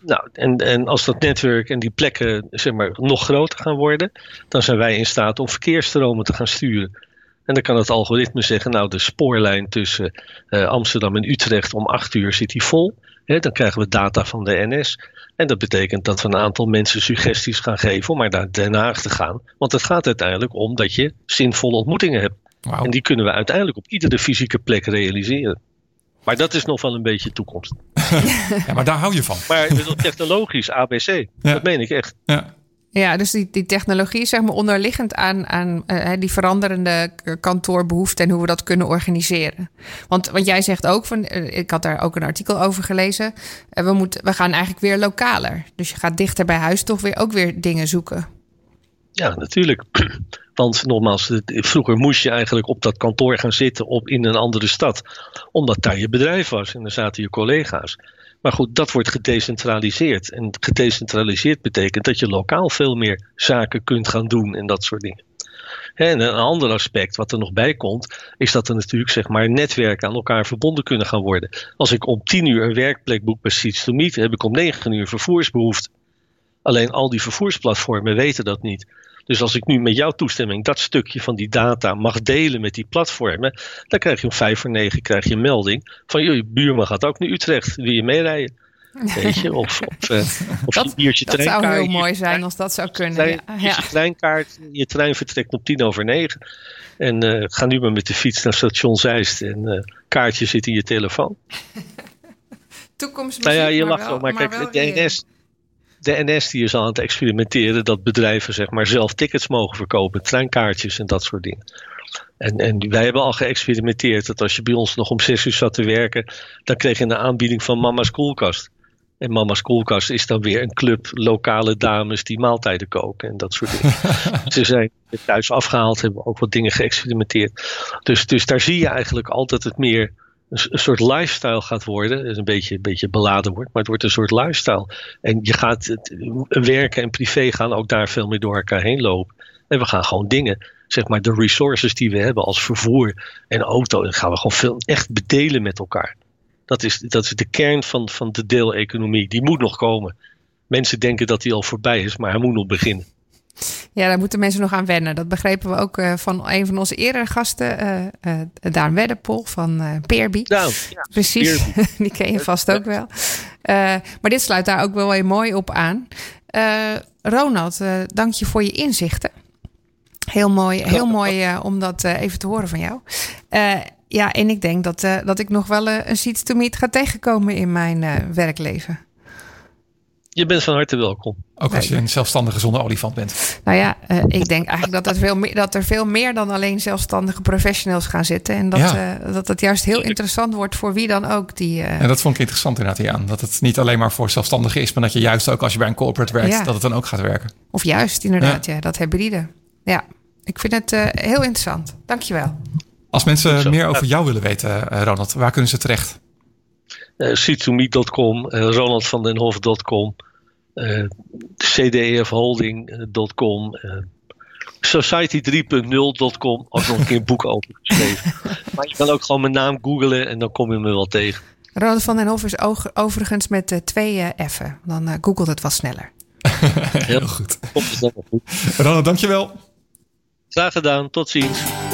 Nou, en, en als dat netwerk en die plekken zeg maar, nog groter gaan worden, dan zijn wij in staat om verkeersstromen te gaan sturen. En dan kan het algoritme zeggen, nou de spoorlijn tussen uh, Amsterdam en Utrecht om 8 uur zit die vol. dan krijgen we data van de NS. En dat betekent dat we een aantal mensen suggesties gaan geven om maar naar Den Haag te gaan. Want het gaat uiteindelijk om dat je zinvolle ontmoetingen hebt. En die kunnen we uiteindelijk op iedere fysieke plek realiseren. Maar dat is nog wel een beetje toekomst. Ja, maar daar hou je van. Maar technologisch, ABC, Ja. dat meen ik echt. Ja. Ja, dus die, die technologie is zeg maar onderliggend aan, aan eh, die veranderende kantoorbehoeften en hoe we dat kunnen organiseren. Want, want jij zegt ook, van, eh, ik had daar ook een artikel over gelezen, eh, we, moeten, we gaan eigenlijk weer lokaler. Dus je gaat dichter bij huis toch weer ook weer dingen zoeken. Ja, natuurlijk. Want nogmaals, vroeger moest je eigenlijk op dat kantoor gaan zitten op, in een andere stad. Omdat daar je bedrijf was en daar zaten je collega's. Maar goed, dat wordt gedecentraliseerd. En gedecentraliseerd betekent dat je lokaal veel meer zaken kunt gaan doen en dat soort dingen. En een ander aspect wat er nog bij komt, is dat er natuurlijk zeg maar netwerken aan elkaar verbonden kunnen gaan worden. Als ik om 10 uur een werkplek boek bij Meet, heb ik om 9 uur vervoersbehoefte. Alleen al die vervoersplatformen weten dat niet. Dus als ik nu met jouw toestemming dat stukje van die data mag delen met die platformen, dan krijg je om vijf voor negen krijg je een melding van je buurman gaat ook naar Utrecht, wil je meerijden? Weet je, of, of, eh, of je Dat, biertje dat zou heel mooi zijn als dat zou kunnen. trein, Ja, je treinkaart, je trein vertrekt om tien over negen. En eh, ga nu maar met de fiets naar station Zeist en eh, kaartje zit in je telefoon. Toekomst Nou ja, je lacht wel- maar, maar kijk, de reëel. NS, de NS die is al aan het experimenteren dat bedrijven zeg maar zelf tickets mogen verkopen, treinkaartjes en dat soort dingen. En, en wij hebben al geëxperimenteerd dat als je bij ons nog om zes uur zat te werken, dan kreeg je een aanbieding van Mama's Koelkast. En Mama's Koelkast is dan weer een club lokale dames die maaltijden koken en dat soort dingen. Ze zijn thuis afgehaald, hebben ook wat dingen geëxperimenteerd. Dus, dus daar zie je eigenlijk altijd het meer een, soort lifestyle gaat worden. Het is een beetje, een beetje beladen wordt, maar het wordt een soort lifestyle. En je gaat het, werken en privé gaan ook daar veel meer door elkaar heen lopen. En we gaan gewoon dingen, zeg maar de resources die we hebben als vervoer en auto, dan gaan we gewoon veel echt bedelen met elkaar. Dat is, dat is de kern van, van de deeleconomie. Die moet nog komen. Mensen denken dat die al voorbij is, maar hij moet nog beginnen. Ja, daar moeten mensen nog aan wennen. Dat begrepen we ook eh, van een van onze eerdere gasten, eh eh Daan Weddepol van eh Peerby. Nou, ja, Precies, die ken je vast ook wel. Maar dit sluit daar ook wel weer mooi op aan. Ronald, dank je voor je inzichten. Heel mooi, heel mooi om dat even te horen van jou. Ja, en ik denk dat, dat ik nog wel een seats to meet ga tegenkomen in mijn werkleven. je bent van harte welkom. Ook als je een zelfstandige zonder olifant bent. Nou ja, eh, ik denk eigenlijk dat er, veel meer, dat er veel meer dan alleen zelfstandige professionals gaan zitten. En dat, Ja. eh, dat het juist heel interessant wordt voor wie dan ook die. eh, En dat vond ik interessant inderdaad, Jan. Dat het niet alleen maar voor zelfstandigen is, maar dat je juist ook als je bij een corporate werkt, Ja. dat het dan ook gaat werken. Of juist, inderdaad, ja. dat hybride. Ja, ik vind het eh, heel interessant. Dankjewel. Als mensen meer over jou willen weten, Ronald, waar kunnen ze terecht? uh, c2meet.com, uh, ronaldvandenhof.com, uh, cdefholding.com, uh, society3.0.com. Ook nog een keer een boek over geschreven. maar je kan ook gewoon mijn naam googlen en dan kom je me wel tegen. Ronald van den Hof is overigens met eh, twee eh, F'en. Dan eh, googelt het wat sneller. Heel goed. Ronald, dankjewel. Graag gedaan, tot ziens.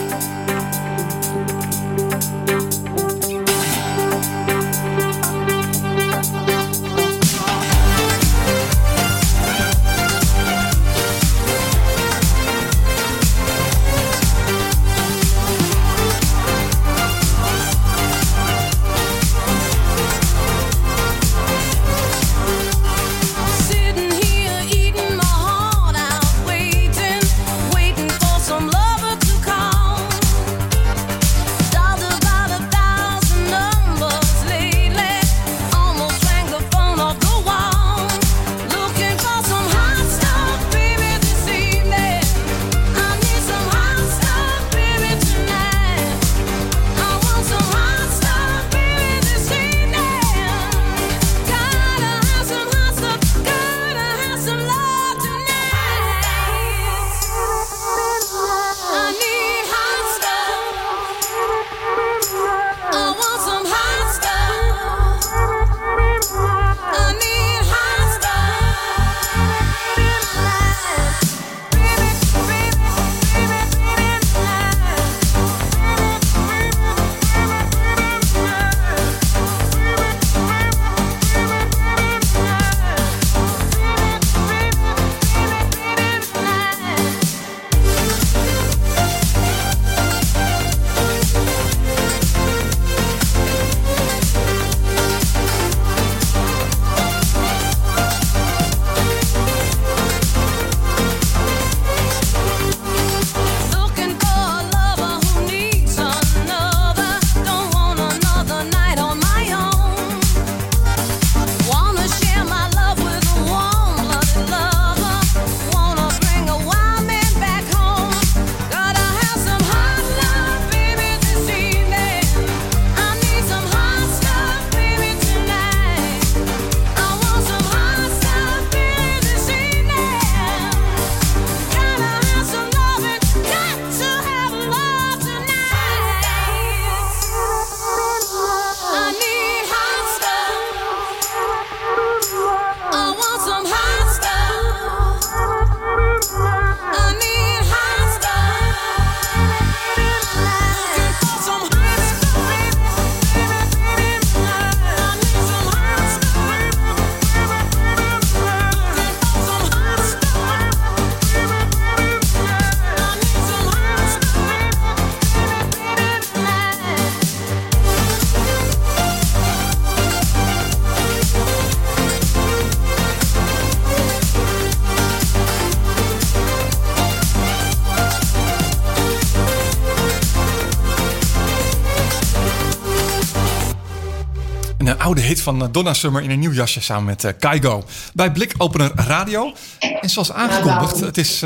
Van Donna Summer in een nieuw jasje samen met Kaigo. Bij Blikopener Radio. En zoals aangekondigd, het is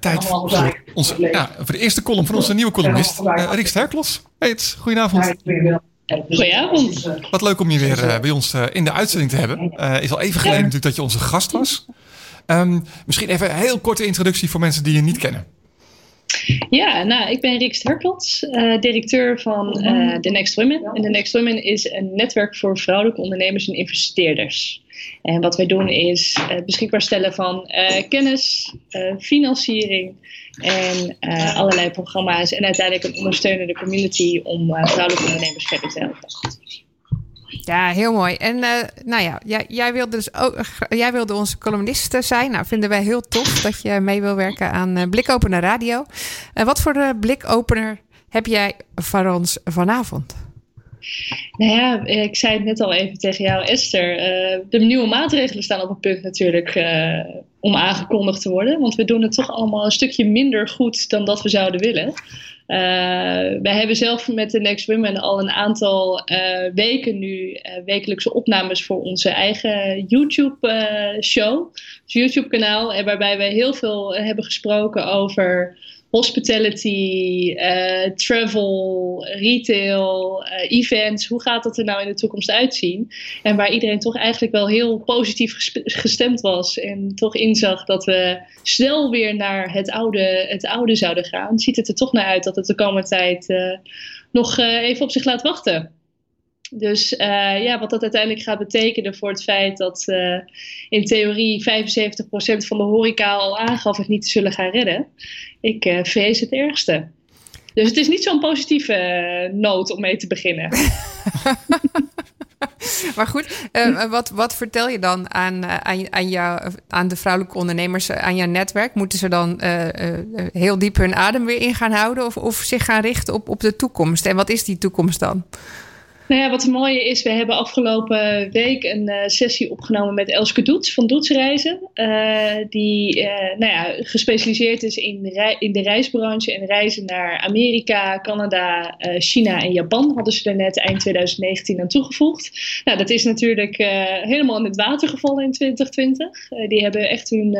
tijd voor, onze, ja, voor de eerste column van onze nieuwe columnist, Riks Herklos. Hey, goedenavond. Goedenavond. Wat leuk om je weer bij ons in de uitzending te hebben. is al even geleden natuurlijk dat je onze gast was. Um, misschien even een heel korte introductie voor mensen die je niet kennen. Ja, nou, ik ben Rick Sterkels, uh, directeur van uh, The Next Women. En The Next Women is een netwerk voor vrouwelijke ondernemers en investeerders. En wat wij doen is uh, beschikbaar stellen van kennis, financiering en allerlei programma's. En uiteindelijk een ondersteunende community om vrouwelijke ondernemers verder te helpen. Ja, heel mooi. En uh, nou ja, jij, wilde dus ook, jij wilde onze columnist zijn. Nou, vinden wij heel tof dat je mee wil werken aan uh, Blikopener Radio. Uh, wat voor blikopener heb jij voor ons vanavond? Nou ja, ik zei het net al even tegen jou, Esther. de nieuwe maatregelen staan op het punt natuurlijk om aangekondigd te worden. Want we doen het toch allemaal een stukje minder goed dan dat we zouden willen. Uh, wij hebben zelf met de Next Women al een aantal uh, weken nu uh, wekelijkse opnames voor onze eigen YouTube-show, dus YouTube-kanaal, waarbij we heel veel hebben gesproken over hospitality, uh, travel, retail, uh, events. Hoe gaat dat er nou in de toekomst uitzien? En waar iedereen toch eigenlijk wel heel positief gestemd was. En toch inzag dat we snel weer naar het oude, het oude zouden gaan. Ziet het er toch naar uit dat het de komende tijd uh, nog even op zich laat wachten. Dus uh, ja, wat dat uiteindelijk gaat betekenen voor het feit dat uh, in theorie 75% van de horeca al aangaf het niet te zullen gaan redden. Ik uh, vrees het ergste. Dus het is niet zo'n positieve noot om mee te beginnen. maar goed, wat, wat vertel je dan aan, aan, aan, jou, aan de vrouwelijke ondernemers, aan jouw netwerk? Moeten ze dan heel diep hun adem weer in gaan houden of, of zich gaan richten op, op de toekomst? En wat is die toekomst dan? Nou ja, wat het mooie is, we hebben afgelopen week een uh, sessie opgenomen met Elske Doets van Doetsreizen. Uh, die uh, nou ja, gespecialiseerd is in de, in de reisbranche en reizen naar Amerika, Canada, China en Japan. Hadden ze er net eind 2019 aan toegevoegd. Nou, dat is natuurlijk helemaal in het water gevallen in 2020. die hebben echt hun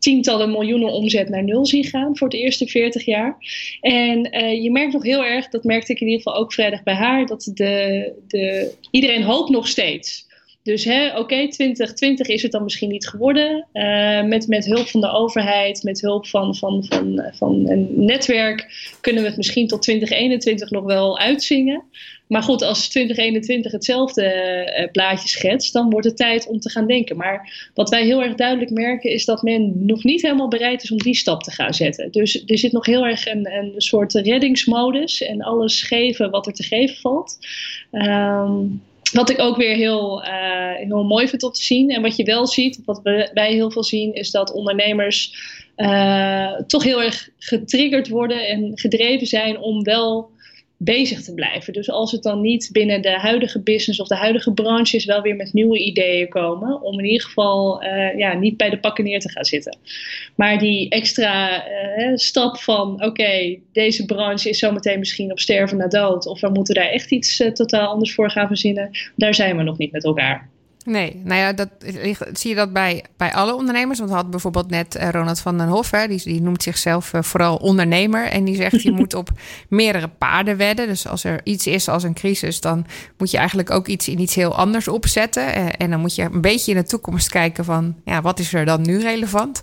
tientallen miljoenen omzet naar nul zien gaan voor het eerste 40 jaar. En je merkt nog heel erg, dat merkte ik in ieder geval ook vrijdag bij haar, dat de de, iedereen hoopt nog steeds. Dus oké, okay, 2020 is het dan misschien niet geworden. Uh, met, met hulp van de overheid, met hulp van, van, van, van een netwerk, kunnen we het misschien tot 2021 nog wel uitzingen. Maar goed, als 2021 hetzelfde uh, plaatje schetst, dan wordt het tijd om te gaan denken. Maar wat wij heel erg duidelijk merken, is dat men nog niet helemaal bereid is om die stap te gaan zetten. Dus er zit nog heel erg een, een soort reddingsmodus en alles geven wat er te geven valt. Um, wat ik ook weer heel, uh, heel mooi vind om te zien. En wat je wel ziet, wat wij heel veel zien, is dat ondernemers uh, toch heel erg getriggerd worden en gedreven zijn om wel bezig te blijven. Dus als het dan niet binnen de huidige business of de huidige branche is, wel weer met nieuwe ideeën komen. Om in ieder geval uh, ja, niet bij de pakken neer te gaan zitten. Maar die extra uh, stap van oké, deze branche is zometeen misschien op sterven na dood. Of we moeten daar echt iets uh, totaal anders voor gaan verzinnen. Daar zijn we nog niet met elkaar. Nee, nou ja, dat, zie je dat bij, bij alle ondernemers? Want we hadden bijvoorbeeld net uh, Ronald van den Hof, hè, die, die noemt zichzelf uh, vooral ondernemer. En die zegt, je moet op meerdere paarden wedden. Dus als er iets is als een crisis, dan moet je eigenlijk ook iets in iets heel anders opzetten. Uh, en dan moet je een beetje in de toekomst kijken van, ja, wat is er dan nu relevant?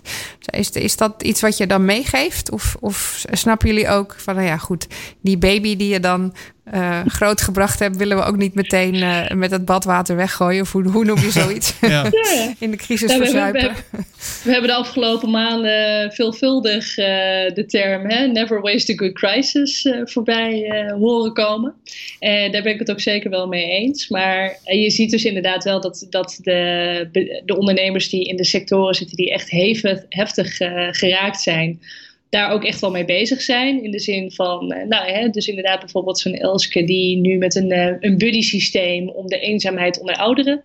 Is, is dat iets wat je dan meegeeft? Of, of snappen jullie ook van, nou ja, goed, die baby die je dan uh, groot gebracht hebt, willen we ook niet meteen uh, met het badwater weggooien. Of hoe, hoe noem je zoiets? ja. In de crisis ja, verzuipen. We, we, we, hebben de afgelopen maanden veelvuldig uh, de term hè, never waste a good crisis voorbij horen komen. En daar ben ik het ook zeker wel mee eens. Maar je ziet dus inderdaad wel dat, dat de, de ondernemers die in de sectoren zitten die echt hevig, heftig geraakt zijn daar ook echt wel mee bezig zijn. In de zin van, eh, nou hè, dus inderdaad bijvoorbeeld zo'n Elske die nu met een, eh, een buddy systeem om de eenzaamheid onder ouderen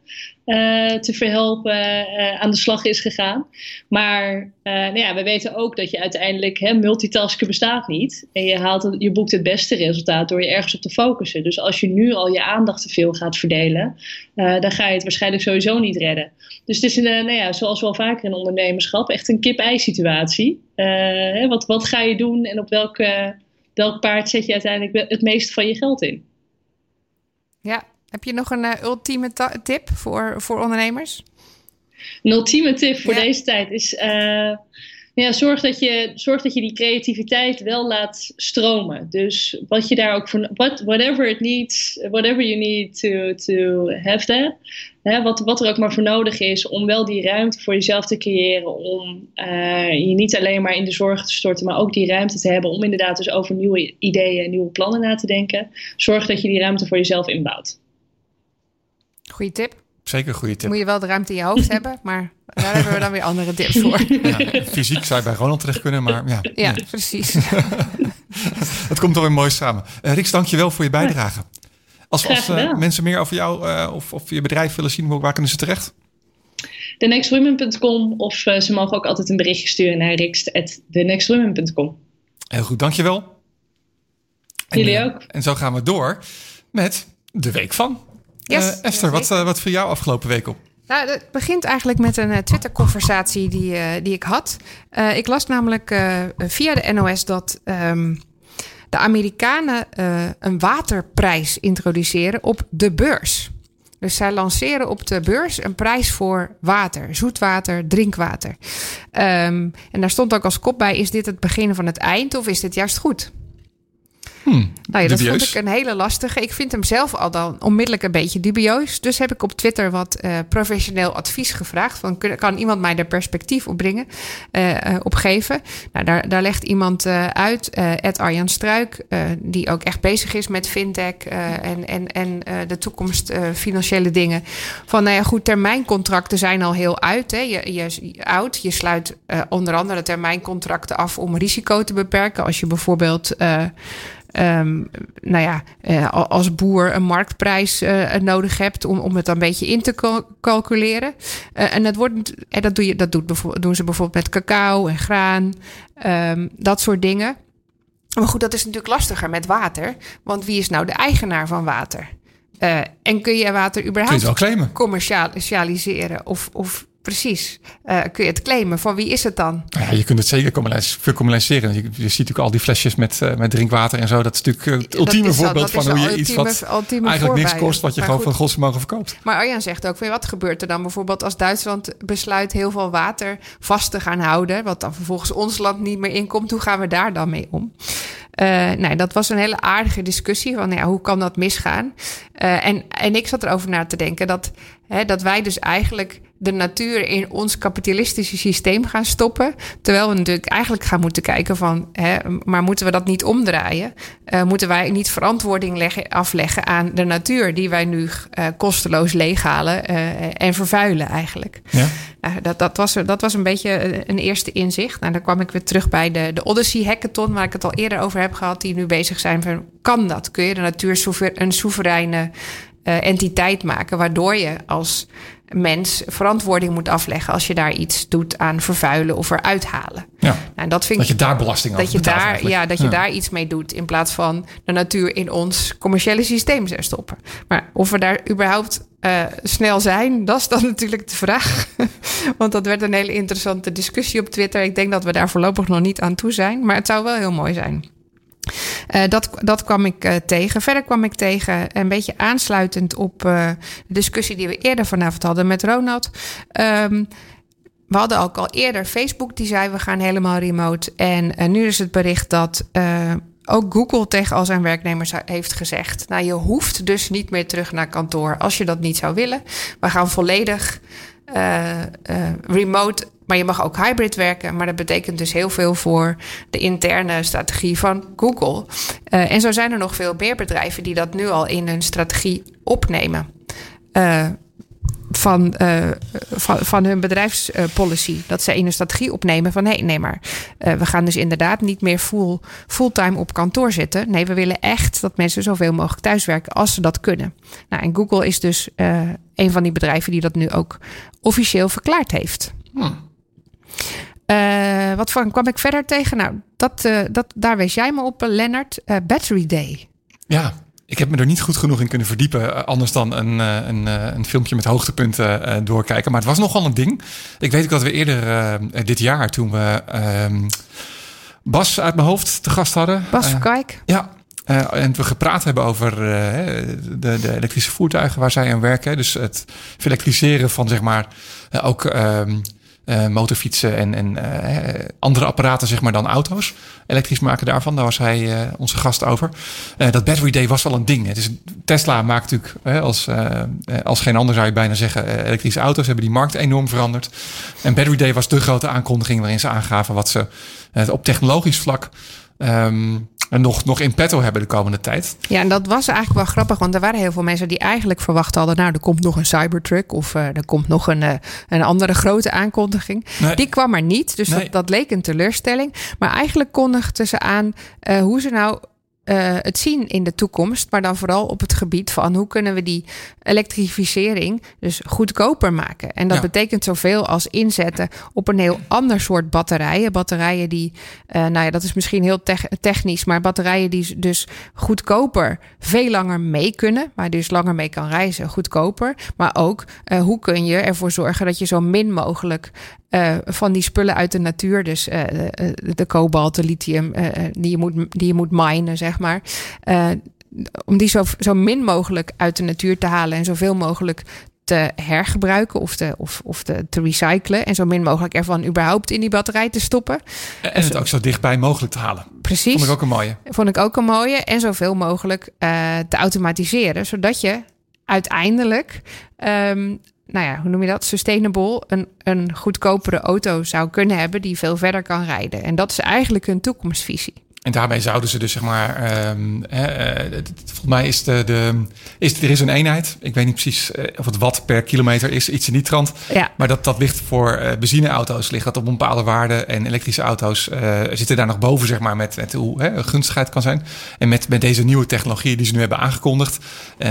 te verhelpen aan de slag is gegaan. Maar nou ja, we weten ook dat je uiteindelijk, hè, multitasken bestaat niet. En je, haalt je boekt het beste resultaat door je ergens op te focussen. Dus als je nu al je aandacht te veel gaat verdelen, dan ga je het waarschijnlijk sowieso niet redden. Dus het is, nou ja, zoals wel vaker in ondernemerschap, echt een kip-ei situatie. wat, wat ga je doen en op welke welk paard zet je uiteindelijk het meeste van je geld in? Ja, heb je nog een uh, ultieme tip voor, voor ondernemers? Een ultieme tip voor deze tijd is: uh, ja, zorg, dat je, zorg dat je die creativiteit wel laat stromen. Dus wat je daar ook voor, what, whatever it needs, whatever you need to, to have that. Hè, wat, wat er ook maar voor nodig is om wel die ruimte voor jezelf te creëren. Om uh, je niet alleen maar in de zorg te storten, maar ook die ruimte te hebben om inderdaad dus over nieuwe ideeën en nieuwe plannen na te denken. Zorg dat je die ruimte voor jezelf inbouwt. Goeie tip. Zeker een goede tip. Moet je wel de ruimte in je hoofd hebben, maar daar hebben we dan weer andere tips voor. Ja, fysiek zou je bij Ronald terecht kunnen, maar ja. Ja, precies. Het komt alweer mooi samen. Uh, Riks, dank je wel voor je bijdrage. Als, als uh, mensen meer over jou uh, of, of je bedrijf willen zien, waar kunnen ze terecht? thenextwomen.com of ze mogen ook altijd een berichtje sturen naar riks.thenextwomen.com. Heel goed, dankjewel. En, Jullie ook. En zo gaan we door met de week van. Yes, Esther, wat, wat viel jou afgelopen week op? Nou, het begint eigenlijk met een uh, Twitter-conversatie die, uh, die ik had. Uh, ik las namelijk via de NOS dat um, de Amerikanen een waterprijs introduceren op de beurs. Dus zij lanceren op de beurs een prijs voor water, zoetwater, drinkwater. Um, en daar stond ook als kop bij: is dit het begin van het eind of is dit juist goed? Hmm, nou ja, dat vond ik een hele lastige. Ik vind hem zelf al dan onmiddellijk een beetje dubieus. Dus heb ik op Twitter wat uh, professioneel advies gevraagd. Van, kan iemand mij daar perspectief op brengen, uh, uh, op geven? Nou, daar, daar legt iemand uit, Ed Arjan Struik, die ook echt bezig is met fintech en, en, en de toekomst financiële dingen. Van nou ja, goed, termijncontracten zijn al heel uit. Hè. Je, je, oud. Je sluit onder andere termijncontracten af om risico te beperken. Als je bijvoorbeeld um, nou ja, uh, als boer een marktprijs uh, nodig hebt om, om het een beetje in te calculeren. Uh, en dat, wordt, en dat, doe je, dat doet, doen ze bijvoorbeeld met cacao en graan, um, dat soort dingen. Maar goed, dat is natuurlijk lastiger met water. Want wie is nou de eigenaar van water? en kun je water überhaupt commercialiseren? Of, of Precies. Uh, kun je het claimen? Van wie is het dan? Ja, je kunt het zeker communiceren. Je, je, ziet natuurlijk al die flesjes met, uh, met drinkwater en zo. Dat is natuurlijk eh, het ultieme voorbeeld van hoe je iets wat eigenlijk niks kost... wat je gewoon goed. van godsvermogen verkoopt. Maar Arjan zegt ook, wat gebeurt er dan bijvoorbeeld... als Duitsland besluit heel veel water vast te gaan houden... wat dan vervolgens ons land niet meer inkomt? Hoe gaan we daar dan mee om? Uh, nou, dat was een hele aardige discussie van ja, hoe kan dat misgaan? En, en ik zat erover na te denken dat, hè, dat wij dus eigenlijk de natuur in ons kapitalistische systeem gaan stoppen. Terwijl we natuurlijk eigenlijk gaan moeten kijken van, hè, maar moeten we dat niet omdraaien? Uh, moeten wij niet verantwoording leggen, afleggen aan de natuur die wij nu uh, kosteloos leeghalen uh, en vervuilen eigenlijk? Ja. dat, dat, was, dat was een beetje een eerste inzicht. Nou, dan kwam ik weer terug bij de, de Odyssey Hackathon, waar ik het al eerder over heb gehad, die nu bezig zijn van, kan dat? Kun je de natuur een soevereine entiteit maken, waardoor je als mens verantwoording moet afleggen als je daar iets doet aan vervuilen of eruit halen. Ja. Nou, dat, vind dat je daar belasting dat je daar, Ja, dat je daar iets mee doet in plaats van de natuur in ons commerciële systeem zou stoppen. Maar of we daar überhaupt uh, snel zijn, dat is dan natuurlijk de vraag. Want dat werd een hele interessante discussie op Twitter. Ik denk dat we daar voorlopig nog niet aan toe zijn, maar het zou wel heel mooi zijn. Uh, dat, dat kwam ik uh, tegen. Verder kwam ik tegen, een beetje aansluitend op uh, de discussie die we eerder vanavond hadden met Ronald. Um, we hadden ook al eerder Facebook die zei we gaan helemaal remote. En nu is het bericht dat ook Google tegen al zijn werknemers heeft gezegd: Nou, je hoeft dus niet meer terug naar kantoor als je dat niet zou willen. We gaan volledig remote maar je mag ook hybrid werken. Maar dat betekent dus heel veel voor de interne strategie van Google. Uh, en zo zijn er nog veel meer bedrijven die dat nu al in hun strategie opnemen. Van, uh, van, van hun bedrijfspolicy. dat ze een strategie opnemen van nee, nee maar uh, we gaan dus inderdaad niet meer full, fulltime op kantoor zitten. Nee, we willen echt dat mensen zoveel mogelijk thuiswerken als ze dat kunnen. Nou, en Google is dus uh, een van die bedrijven die dat nu ook officieel verklaard heeft. Hmm. Wat kwam ik verder tegen? Nou, dat, dat, daar wees jij me op, Lennart. Battery Day. Ja, ik heb me er niet goed genoeg in kunnen verdiepen. Anders dan een, een, een filmpje met hoogtepunten doorkijken. Maar het was nogal een ding. Ik weet ook dat we eerder dit jaar, toen we ehm, Bas uit mijn hoofd te gast hadden. Bas Kijk. Ja, uh, en we gepraat hebben over de, de, elektrische voertuigen waar zij aan werken. Dus het elektriseren van zeg maar ook ehm, motorfietsen en, en andere apparaten zeg maar dan auto's. Elektrisch maken daarvan, daar was hij onze gast over. dat Battery Day was wel een ding. Het is, Tesla maakt natuurlijk als, als geen ander zou je bijna zeggen elektrische auto's hebben die markt enorm veranderd. En Battery Day was de grote aankondiging waarin ze aangaven wat ze op technologisch vlak um, en nog, nog in petto hebben de komende tijd. Ja, en dat was eigenlijk wel grappig, want er waren heel veel mensen die eigenlijk verwacht hadden: nou, er komt nog een Cybertruck of uh, er komt nog een, uh, een andere grote aankondiging. Nee. Die kwam er niet, dus nee. dat, dat, leek een teleurstelling. Maar eigenlijk kondigden ze aan uh, hoe ze nou uh, het zien in de toekomst, maar dan vooral op het gebied van hoe kunnen we die elektrificering dus goedkoper maken. En dat ja. betekent zoveel als inzetten op een heel ander soort batterijen. Batterijen die, uh, nou ja, dat is misschien heel te technisch, maar batterijen die dus goedkoper veel langer mee kunnen, waar dus langer mee kan reizen, goedkoper. Maar ook uh, hoe kun je ervoor zorgen dat je zo min mogelijk uh, van die spullen uit de natuur, dus uh, de kobalt, de lithium, die, je moet, die je moet minen, zeg maar. om die zo, zo min mogelijk uit de natuur te halen en zoveel mogelijk te hergebruiken of, te, of, of te, te recyclen. En zo min mogelijk ervan überhaupt in die batterij te stoppen. En het ook zo dichtbij mogelijk te halen. Precies. Vond ik ook een mooie. Vond ik ook een mooie. En zoveel mogelijk te automatiseren. Zodat je uiteindelijk um, nou ja, hoe noem je dat? Sustainable, een, een goedkopere auto zou kunnen hebben die veel verder kan rijden. En dat is eigenlijk hun toekomstvisie. En daarmee zouden ze dus zeg maar, um, uh, volgens mij is de, de is, er is een eenheid. Ik weet niet precies uh, of het wat per kilometer is, iets in die trant. Ja. Maar dat, dat ligt voor uh, benzineauto's ligt dat op een bepaalde waarde. En elektrische auto's zitten daar nog boven, zeg maar, met, met hoe hè, gunstigheid kan zijn. En met, met deze nieuwe technologieën die ze nu hebben aangekondigd,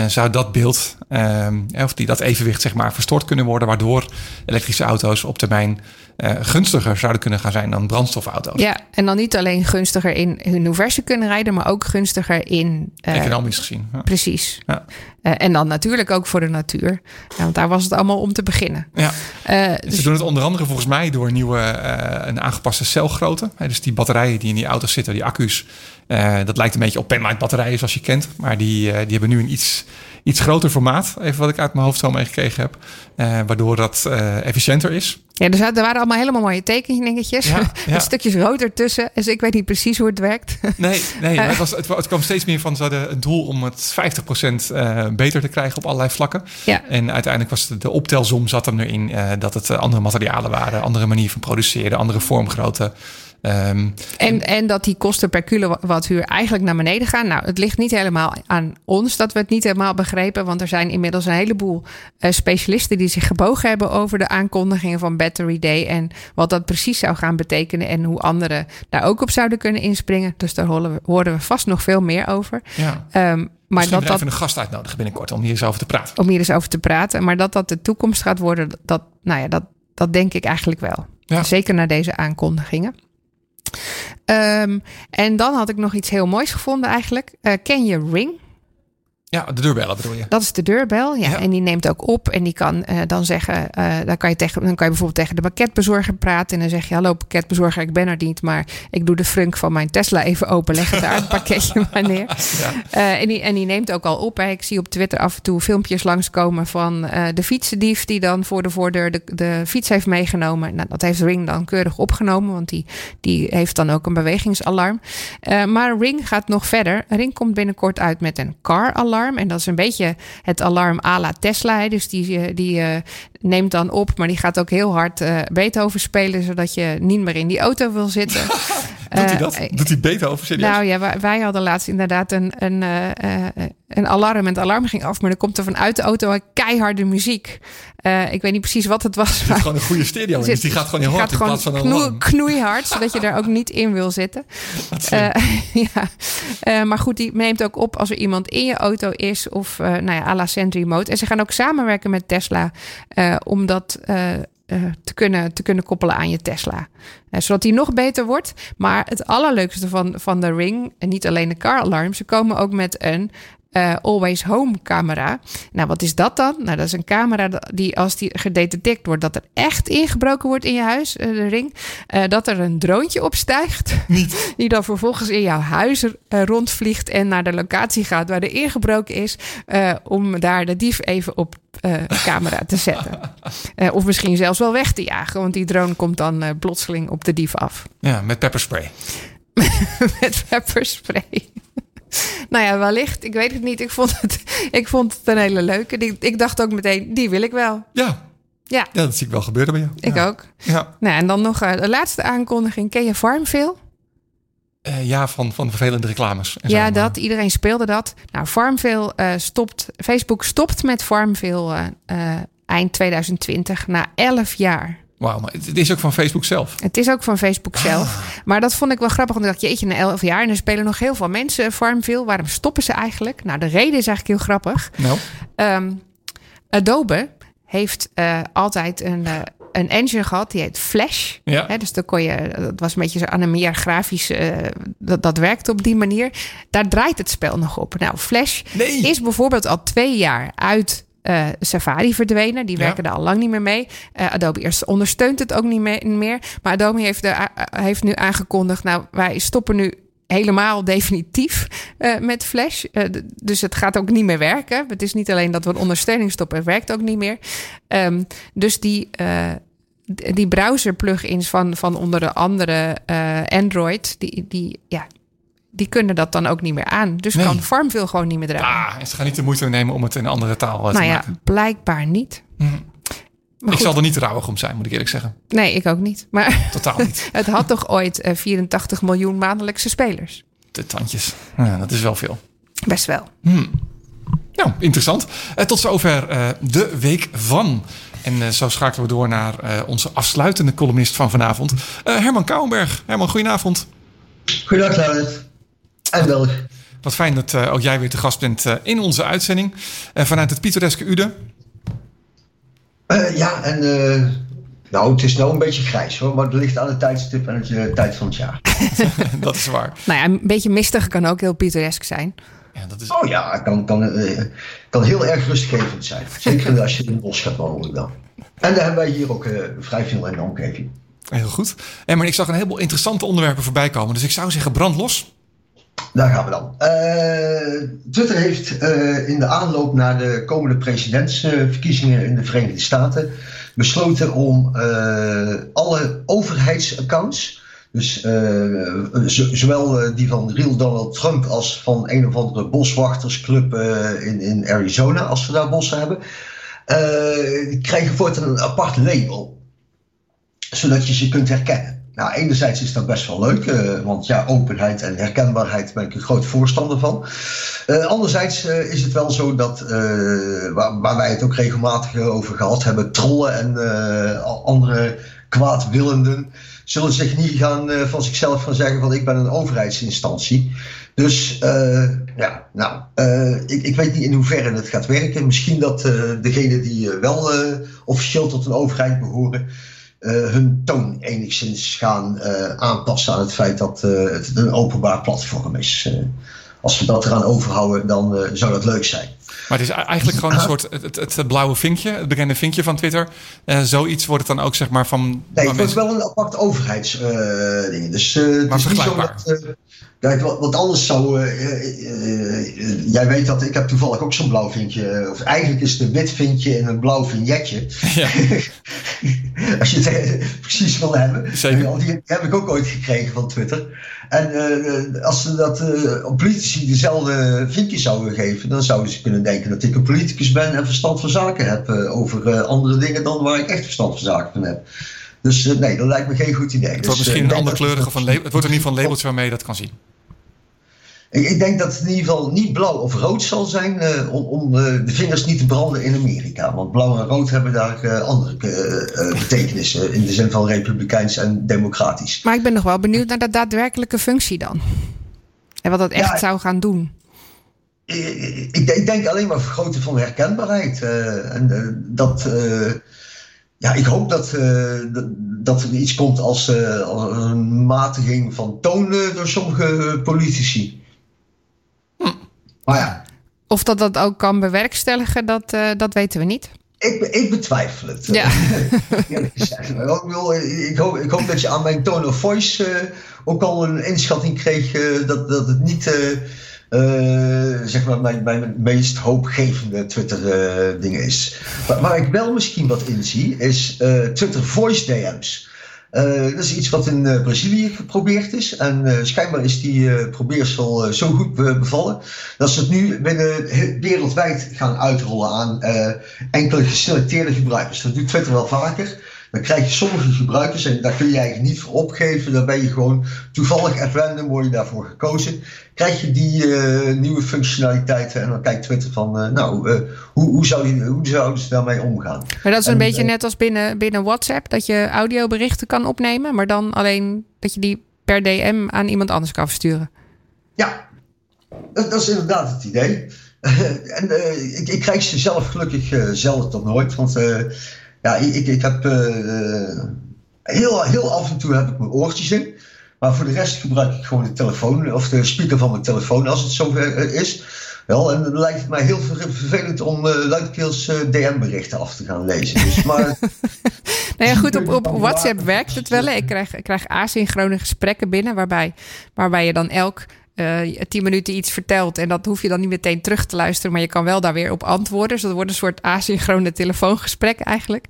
zou dat beeld, um, of die, dat evenwicht, zeg maar, verstoord kunnen worden. Waardoor elektrische auto's op termijn uh, gunstiger zouden kunnen gaan zijn dan brandstofauto's. Ja, en dan niet alleen gunstiger in hun ver ze kunnen rijden, maar ook gunstiger in. Uh, Economisch gezien. Ja. Precies. Ja. Uh, en dan natuurlijk ook voor de natuur. Ja, want daar was het allemaal om te beginnen. Ja. Dus... Ze doen het onder andere volgens mij door nieuwe, een aangepaste celgrootte. dus die batterijen die in die auto's zitten, die accu's. dat lijkt een beetje op penlight batterijen zoals je kent. Maar die, die hebben nu een iets iets groter formaat. Even wat ik uit mijn hoofd zo meegekregen heb. Uh, waardoor dat uh, efficiënter is. Ja, er, er waren allemaal helemaal mooie tekeningetjes. Ja, ja. stukjes rood ertussen. Dus ik weet niet precies hoe het werkt. Nee, nee het, was, het, het kwam steeds meer van... ze hadden het doel om het 50% uh, beter te krijgen op allerlei vlakken. Ja. En uiteindelijk was de, de optelsom zat hem erin... Dat het andere materialen waren, andere manier van produceren... andere vormgrootte... Um, en, en dat die kosten per kilowattuur eigenlijk naar beneden gaan. Nou, het ligt niet helemaal aan ons dat we het niet helemaal begrepen. Want er zijn inmiddels een heleboel uh, specialisten die zich gebogen hebben over de aankondigingen van Battery Day. En wat dat precies zou gaan betekenen. En hoe anderen daar ook op zouden kunnen inspringen. Dus daar horen we, horen we vast nog veel meer over. Ja. Um, maar dat dat even een gast uitnodigen binnenkort om hier eens over te praten. Om hier eens over te praten. Maar dat dat de toekomst gaat worden, dat, nou ja, dat, dat denk ik eigenlijk wel. Ja. Zeker na deze aankondigingen. Um, en dan had ik nog iets heel moois gevonden eigenlijk. Uh, ken je Ring? Ja, de deurbellen bedoel je? Dat is de deurbel, ja. En die neemt ook op en die kan uh, dan zeggen, uh, dan, kan je tegen, dan kan je bijvoorbeeld tegen de pakketbezorger praten. En dan zeg je, hallo pakketbezorger, ik ben er niet, maar ik doe de frunk van mijn Tesla even open, leg het daar het pakketje maar neer. Ja. Uh, en, die, en die neemt ook al op. Hè. Ik zie op Twitter af en toe filmpjes langskomen van de fietsendief die dan voor de voordeur de, de fiets heeft meegenomen. Nou, dat heeft Ring dan keurig opgenomen, want die, die heeft dan ook een bewegingsalarm. maar Ring gaat nog verder. Ring komt binnenkort uit met een car-alarm. En dat is een beetje het alarm à la Tesla. Dus die, eh, die uh, neemt dan op, maar die gaat ook heel hard uh, Beethoven spelen, zodat je niet meer in die auto wil zitten. Doet hij dat? Doet hij beter over serieus? Nou ja, wij, hadden laatst inderdaad een, een, een alarm. En het alarm ging af, maar dan komt er vanuit de auto keiharde muziek. ik weet niet precies wat het was. Het is gewoon een goede stereo. Dus die gaat gewoon heel hard in plaats van een knoe, Knoeihard, zodat je daar ook niet in wil zitten. ja. maar goed, die neemt ook op als er iemand in je auto is. Of nou ja, à la Sentry Mode. En ze gaan ook samenwerken met Tesla om dat eh, te, kunnen, te kunnen koppelen aan je Tesla. Uh, zodat die nog beter wordt. Maar het allerleukste van, van de Ring, en niet alleen de car alarm, ze komen ook met een uh, Always Home camera. Nou, wat is dat dan? Nou, dat is een camera die als die gedetecteerd wordt dat er echt ingebroken wordt in je huis, uh, de ring, uh, dat er een droontje opstijgt. Niet. Die dan vervolgens in jouw huis rondvliegt en naar de locatie gaat waar er ingebroken is, om daar de dief even op camera te zetten. of misschien zelfs wel weg te jagen, want die drone komt dan plotseling op de dief af. Ja, met pepperspray. met pepperspray. Nou ja, wellicht. Ik weet het niet. Ik vond het, ik vond het een hele leuke. Ik dacht ook meteen, die wil ik wel. Ja. Ja. ja dat zie ik wel gebeuren bij jou. Ik ook. Ja. Nou, en dan nog uh, de laatste aankondiging. Ken je Farmville? Uh, ja, van, van vervelende reclames. ja, dat. Iedereen speelde dat. Nou, Farmville uh, stopt... Facebook stopt met Farmville eind 2020 na 11 jaar. Wauw, maar het is ook van Facebook zelf. Het is ook van Facebook zelf. Ah. Maar dat vond ik wel grappig. Want ik dacht, jeetje, na elf jaar. En er spelen nog heel veel mensen Farmville. Waarom stoppen ze eigenlijk? Nou, de reden is eigenlijk heel grappig. Nou. Um, Adobe heeft uh, altijd een, uh, een engine gehad. Die heet Flash. Ja. Dus dan kon je, dat was een beetje zo aan een meer grafisch. Uh, dat, dat werkte op die manier. Daar draait het spel nog op. Nou, Flash nee. is bijvoorbeeld al twee jaar uit uh, Safari verdwenen. Die werken er al lang niet meer mee. Uh, Adobe eerst ondersteunt het ook niet meer. Maar Adobe heeft, de, uh, heeft nu aangekondigd... nou, wij stoppen nu helemaal definitief met Flash. dus het gaat ook niet meer werken. Het is niet alleen dat we een ondersteuning stoppen... het werkt ook niet meer. Um, dus die die browser plugins van, van onder andere Android, die, die, ja, die kunnen dat dan ook niet meer aan. Dus nee. kan Farmville gewoon niet meer draaien. Ah, en ze gaan niet de moeite nemen om het in een andere taal nou te ja, maken. blijkbaar niet. Mm. Ik zal er niet rouwig om zijn, moet ik eerlijk zeggen. Nee, ik ook niet. Maar Totaal niet. het had toch ooit uh, 84 miljoen maandelijkse spelers? De tandjes. Ja, dat is wel veel. Best wel. Hmm. Nou, interessant. Uh, tot zover uh, de week van. En uh, zo schakelen we door naar onze afsluitende columnist van vanavond. Herman Kouwenberg. Herman, goedenavond. Goedendag, Laurens. En Belg. Wat fijn dat uh, ook jij weer te gast bent uh, in onze uitzending. Uh, vanuit het pittoreske Ude. ja, en nou, het is nou een beetje grijs hoor. Maar het ligt aan het tijdstip en het tijd van het jaar. dat is waar. nou ja, een beetje mistig kan ook heel pittoresk zijn. Ja, dat is... Oh ja, het kan, kan, kan heel erg rustgevend zijn. Zeker als je in het bos gaat wandelen dan. En daar hebben wij hier ook vrij veel in de omgeving. Heel goed. En maar ik zag een heleboel interessante onderwerpen voorbij komen. Dus ik zou zeggen, brand los. Daar gaan we dan. Uh, Twitter heeft uh, in de aanloop naar de komende presidentsverkiezingen in de Verenigde Staten besloten om uh, alle overheidsaccounts, dus zowel die van real Donald Trump als van een of andere boswachtersclub in, in Arizona, als we daar bossen hebben, krijgen voortaan een apart label zodat je ze kunt herkennen. Nou, enerzijds is dat best wel leuk, uh, want ja, openheid en herkenbaarheid ben ik een groot voorstander van. Uh, anderzijds uh, is het wel zo dat, waar, waar, wij het ook regelmatig over gehad hebben, trollen en andere kwaadwillenden zullen zich niet gaan van zichzelf gaan zeggen van ik ben een overheidsinstantie. Dus ja, nou, ik, ik, weet niet in hoeverre het gaat werken. Misschien dat degenen die wel officieel tot een overheid behoren, uh, hun toon enigszins gaan uh, aanpassen aan het feit dat uh, het een openbaar platform is. als we dat eraan overhouden, dan zou dat leuk zijn. Maar het is eigenlijk gewoon een soort het, het, het blauwe vinkje, het bekende vinkje van Twitter. zoiets wordt het dan ook zeg maar van. Nee, het wordt wel een apart overheidsding. dus maar het is niet zo dat, Kijk, wat, anders zou. Uh, uh, jij weet dat ik heb toevallig ook zo'n blauw vinkje. Of eigenlijk is het een wit vinkje en een blauw vignetje. Ja. Als je het precies wil hebben. Zeker. Die, die, heb ik ook ooit gekregen van Twitter. En als ze dat op politici dezelfde vinkje zouden geven, dan zouden ze kunnen denken dat ik een politicus ben en verstand van zaken heb over andere dingen dan waar ik echt verstand van zaken van heb. Dus nee, dat lijkt me geen goed idee. Het dus, wordt misschien een andere kleurige van label. Het wordt in ieder geval een labeltje waarmee je dat kan zien. Ik, ik, denk dat het in ieder geval niet blauw of rood zal zijn uh, om, om uh, de vingers niet te branden in Amerika. Want blauw en rood hebben daar uh, andere betekenissen in de zin van republikeins en democratisch. Maar ik ben nog wel benieuwd naar de daadwerkelijke functie dan. En wat dat echt ja, zou gaan doen. Ik, ik, denk alleen maar vergroten van herkenbaarheid. en dat ja, ik hoop dat, uh, dat er iets komt als, als een matiging van toon door sommige politici. Maar ja. Of dat dat ook kan bewerkstelligen, dat, dat weten we niet. Ik, ik betwijfel het. Ja. ik, hoop, ik hoop dat je aan mijn tone of voice uh, ook al een inschatting kreeg uh, dat, dat het niet zeg maar mijn, mijn meest hoopgevende Twitter-ding is. Maar waar ik wel misschien wat in zie, is Twitter voice DM's. Uh, dat is iets wat in uh, Brazilië geprobeerd is. En uh, schijnbaar is die probeersel zo goed bevallen. Dat ze het nu binnen wereldwijd gaan uitrollen aan enkele geselecteerde gebruikers. Dat doet Twitter wel vaker. Dan krijg je sommige gebruikers, en daar kun je eigenlijk niet voor opgeven. Dan ben je gewoon toevallig at random, word je daarvoor gekozen. Krijg je die uh, nieuwe functionaliteiten en dan kijkt Twitter van, uh, nou, uh, hoe, hoe, zou je, hoe zouden ze daarmee omgaan? Maar dat is een en, beetje net als binnen, binnen WhatsApp, dat je audioberichten kan opnemen, maar dan alleen dat je die per DM aan iemand anders kan versturen. Ja, dat, dat is inderdaad het idee. en ik, ik, krijg ze zelf gelukkig zelf tot nooit, want ja, ik, ik heb heel, heel af en toe heb ik mijn oortjes in. Maar voor de rest gebruik ik gewoon de telefoon of de speaker van mijn telefoon als het zover is. Wel, en dan lijkt het mij heel vervelend om uh, luidkeels uh, DM-berichten af te gaan lezen. Dus, maar, nou ja, goed, op, op WhatsApp werkt het wel. Ik krijg, ik krijg asynchrone gesprekken binnen, waarbij, waarbij je dan elk tien minuten iets vertelt. En dat hoef je dan niet meteen terug te luisteren, maar je kan wel daar weer op antwoorden. Dus dat wordt een soort asynchrone telefoongesprek eigenlijk.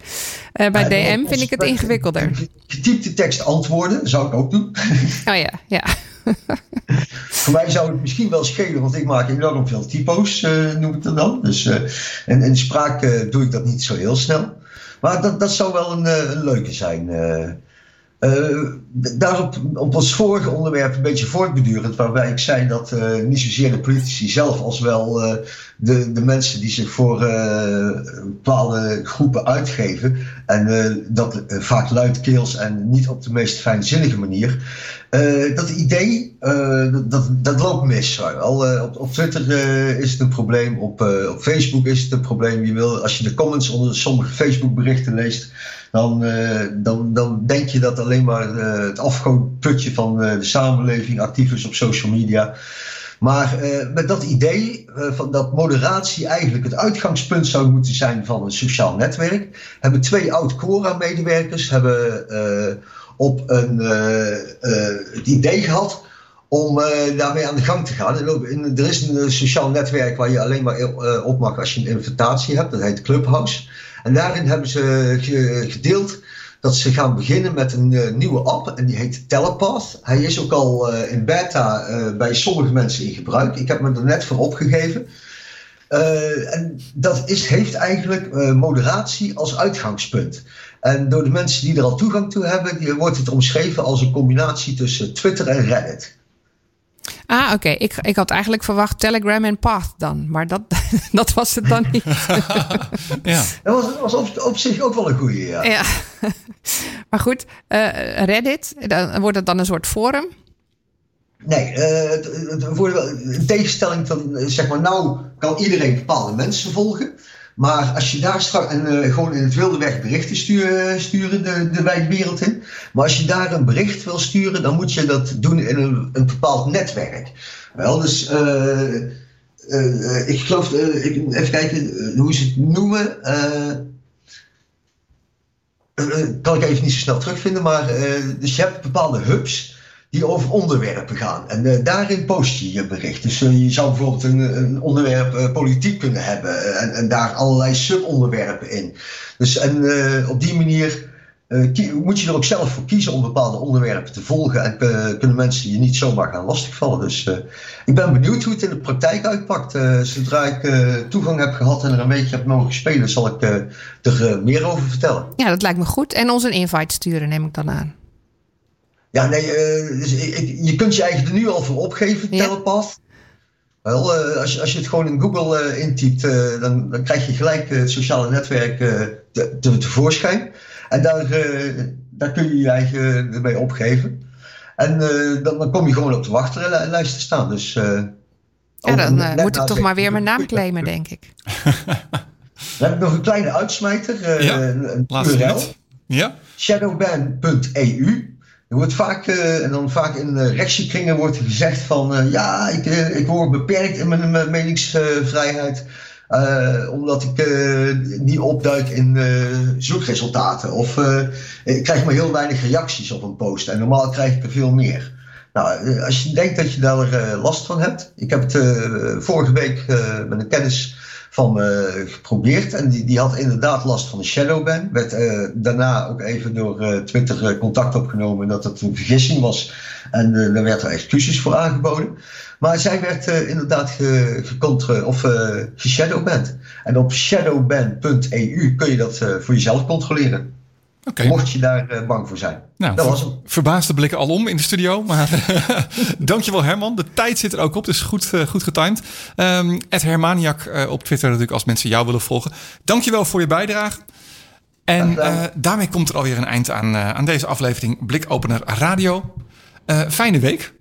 Uh, bij ja, DM vind ik het ingewikkelder. Getypte tekst antwoorden zou ik ook doen. Oh ja, ja. Voor mij zou het misschien wel schelen, want ik maak enorm veel typo's, uh, noem ik dat dan. Dus, en in spraak doe ik dat niet zo heel snel. Maar dat, dat zou wel een, een leuke zijn. Uh, daarop op ons vorige onderwerp een beetje voortbedurend, waarbij ik zei dat uh, niet zozeer de politici zelf als wel uh, de, de mensen die zich voor bepaalde groepen uitgeven, en dat vaak luidkeels en niet op de meest fijnzinnige manier, dat idee, dat, dat loopt mis. Al, op, op Twitter is het een probleem, op, op Facebook is het een probleem. Je wil, als je de comments onder sommige Facebook berichten leest, dan, uh, dan, dan denk je dat alleen maar uh, het afgoedputje van uh, de samenleving actief is op social media. Maar met dat idee van dat moderatie eigenlijk het uitgangspunt zou moeten zijn van een sociaal netwerk, hebben twee oud-Quora-medewerkers hebben op een, het idee gehad om daarmee aan de gang te gaan. Er is een sociaal netwerk waar je alleen maar op mag als je een invitatie hebt. Dat heet Clubhouse. En daarin hebben ze gedeeld dat ze gaan beginnen met een uh, nieuwe app en die heet Telepath. Hij is ook al in beta bij sommige mensen in gebruik. Ik heb me er net voor opgegeven. en dat is, heeft eigenlijk moderatie als uitgangspunt. En door de mensen die er al toegang toe hebben, wordt het omschreven als een combinatie tussen Twitter en Reddit. Ah, oké. Okay. Ik, ik had eigenlijk verwacht Telegram en Path dan. Maar dat, dat was het dan niet. ja. Dat was, was op, op, zich ook wel een goede, ja. ja. maar goed, uh, Reddit, dan wordt het dan een soort forum? Nee, uh, het, het, het, in tegenstelling tot, zeg maar, nou kan iedereen bepaalde mensen volgen. Maar als je daar straks en uh, gewoon in het wilde weg berichten sturen, sturen de, de wijkwereld in. Maar als je daar een bericht wil sturen, dan moet je dat doen in een, een bepaald netwerk. Wel, dus uh, ik geloof, ik, even kijken hoe ze het noemen. kan ik even niet zo snel terugvinden, maar dus je hebt bepaalde hubs die over onderwerpen gaan. En uh, daarin post je je bericht. Dus uh, je zou bijvoorbeeld een, een onderwerp uh, politiek kunnen hebben en, en, daar allerlei subonderwerpen in. Dus en op die manier moet je er ook zelf voor kiezen om bepaalde onderwerpen te volgen. En kunnen mensen je niet zomaar gaan lastigvallen. Dus ik ben benieuwd hoe het in de praktijk uitpakt. zodra ik toegang heb gehad en er een weekje heb mogen spelen, zal ik er meer over vertellen. Ja, dat lijkt me goed. En ons een invite sturen, neem ik dan aan. Ja, nee, dus ik, je kunt je eigen er nu al voor opgeven, ja. Telepath. Wel, als, je, als je het gewoon in Google intypt, dan, dan krijg je gelijk het sociale netwerk te, te, tevoorschijn. En daar, uh, daar kun je je eigen mee opgeven. En uh, dan, dan, kom je gewoon op de wachtlijst te staan. Dus, uh, ja, dan moet ik toch maar weer mijn naam claimen, denk ik. Dan heb ik nog een kleine uitsmijter. ja, een URL. Ja? Shadowban.eu. Er wordt vaak, en dan vaak in rechtssekringen wordt gezegd van... ja, ik, ik word beperkt in mijn meningsvrijheid... Uh, omdat ik uh, niet opduik in uh, zoekresultaten. Of ik krijg maar heel weinig reacties op een post. En normaal krijg ik er veel meer. Nou, als je denkt dat je daar last van hebt. Ik heb het vorige week met een kennis van geprobeerd. En die, die had inderdaad last van een shadowban. Werd daarna ook even door Twitter contact opgenomen dat het een vergissing was. En daar werd er excuses voor aangeboden. Maar zij werd uh, inderdaad ge, of uh, geshadowband. En op shadowban.eu kun je dat uh, voor jezelf controleren. Okay. Mocht je daar bang voor zijn. Nou, dat was hem. Verbaasde blikken alom in de studio. Maar dankjewel Herman. De tijd zit er ook op, dus goed, goed getimed. Um, Hermaniak op Twitter natuurlijk als mensen jou willen volgen. Dankjewel voor je bijdrage. En daarmee komt er alweer een eind aan, aan deze aflevering Blikopener Radio. fijne week.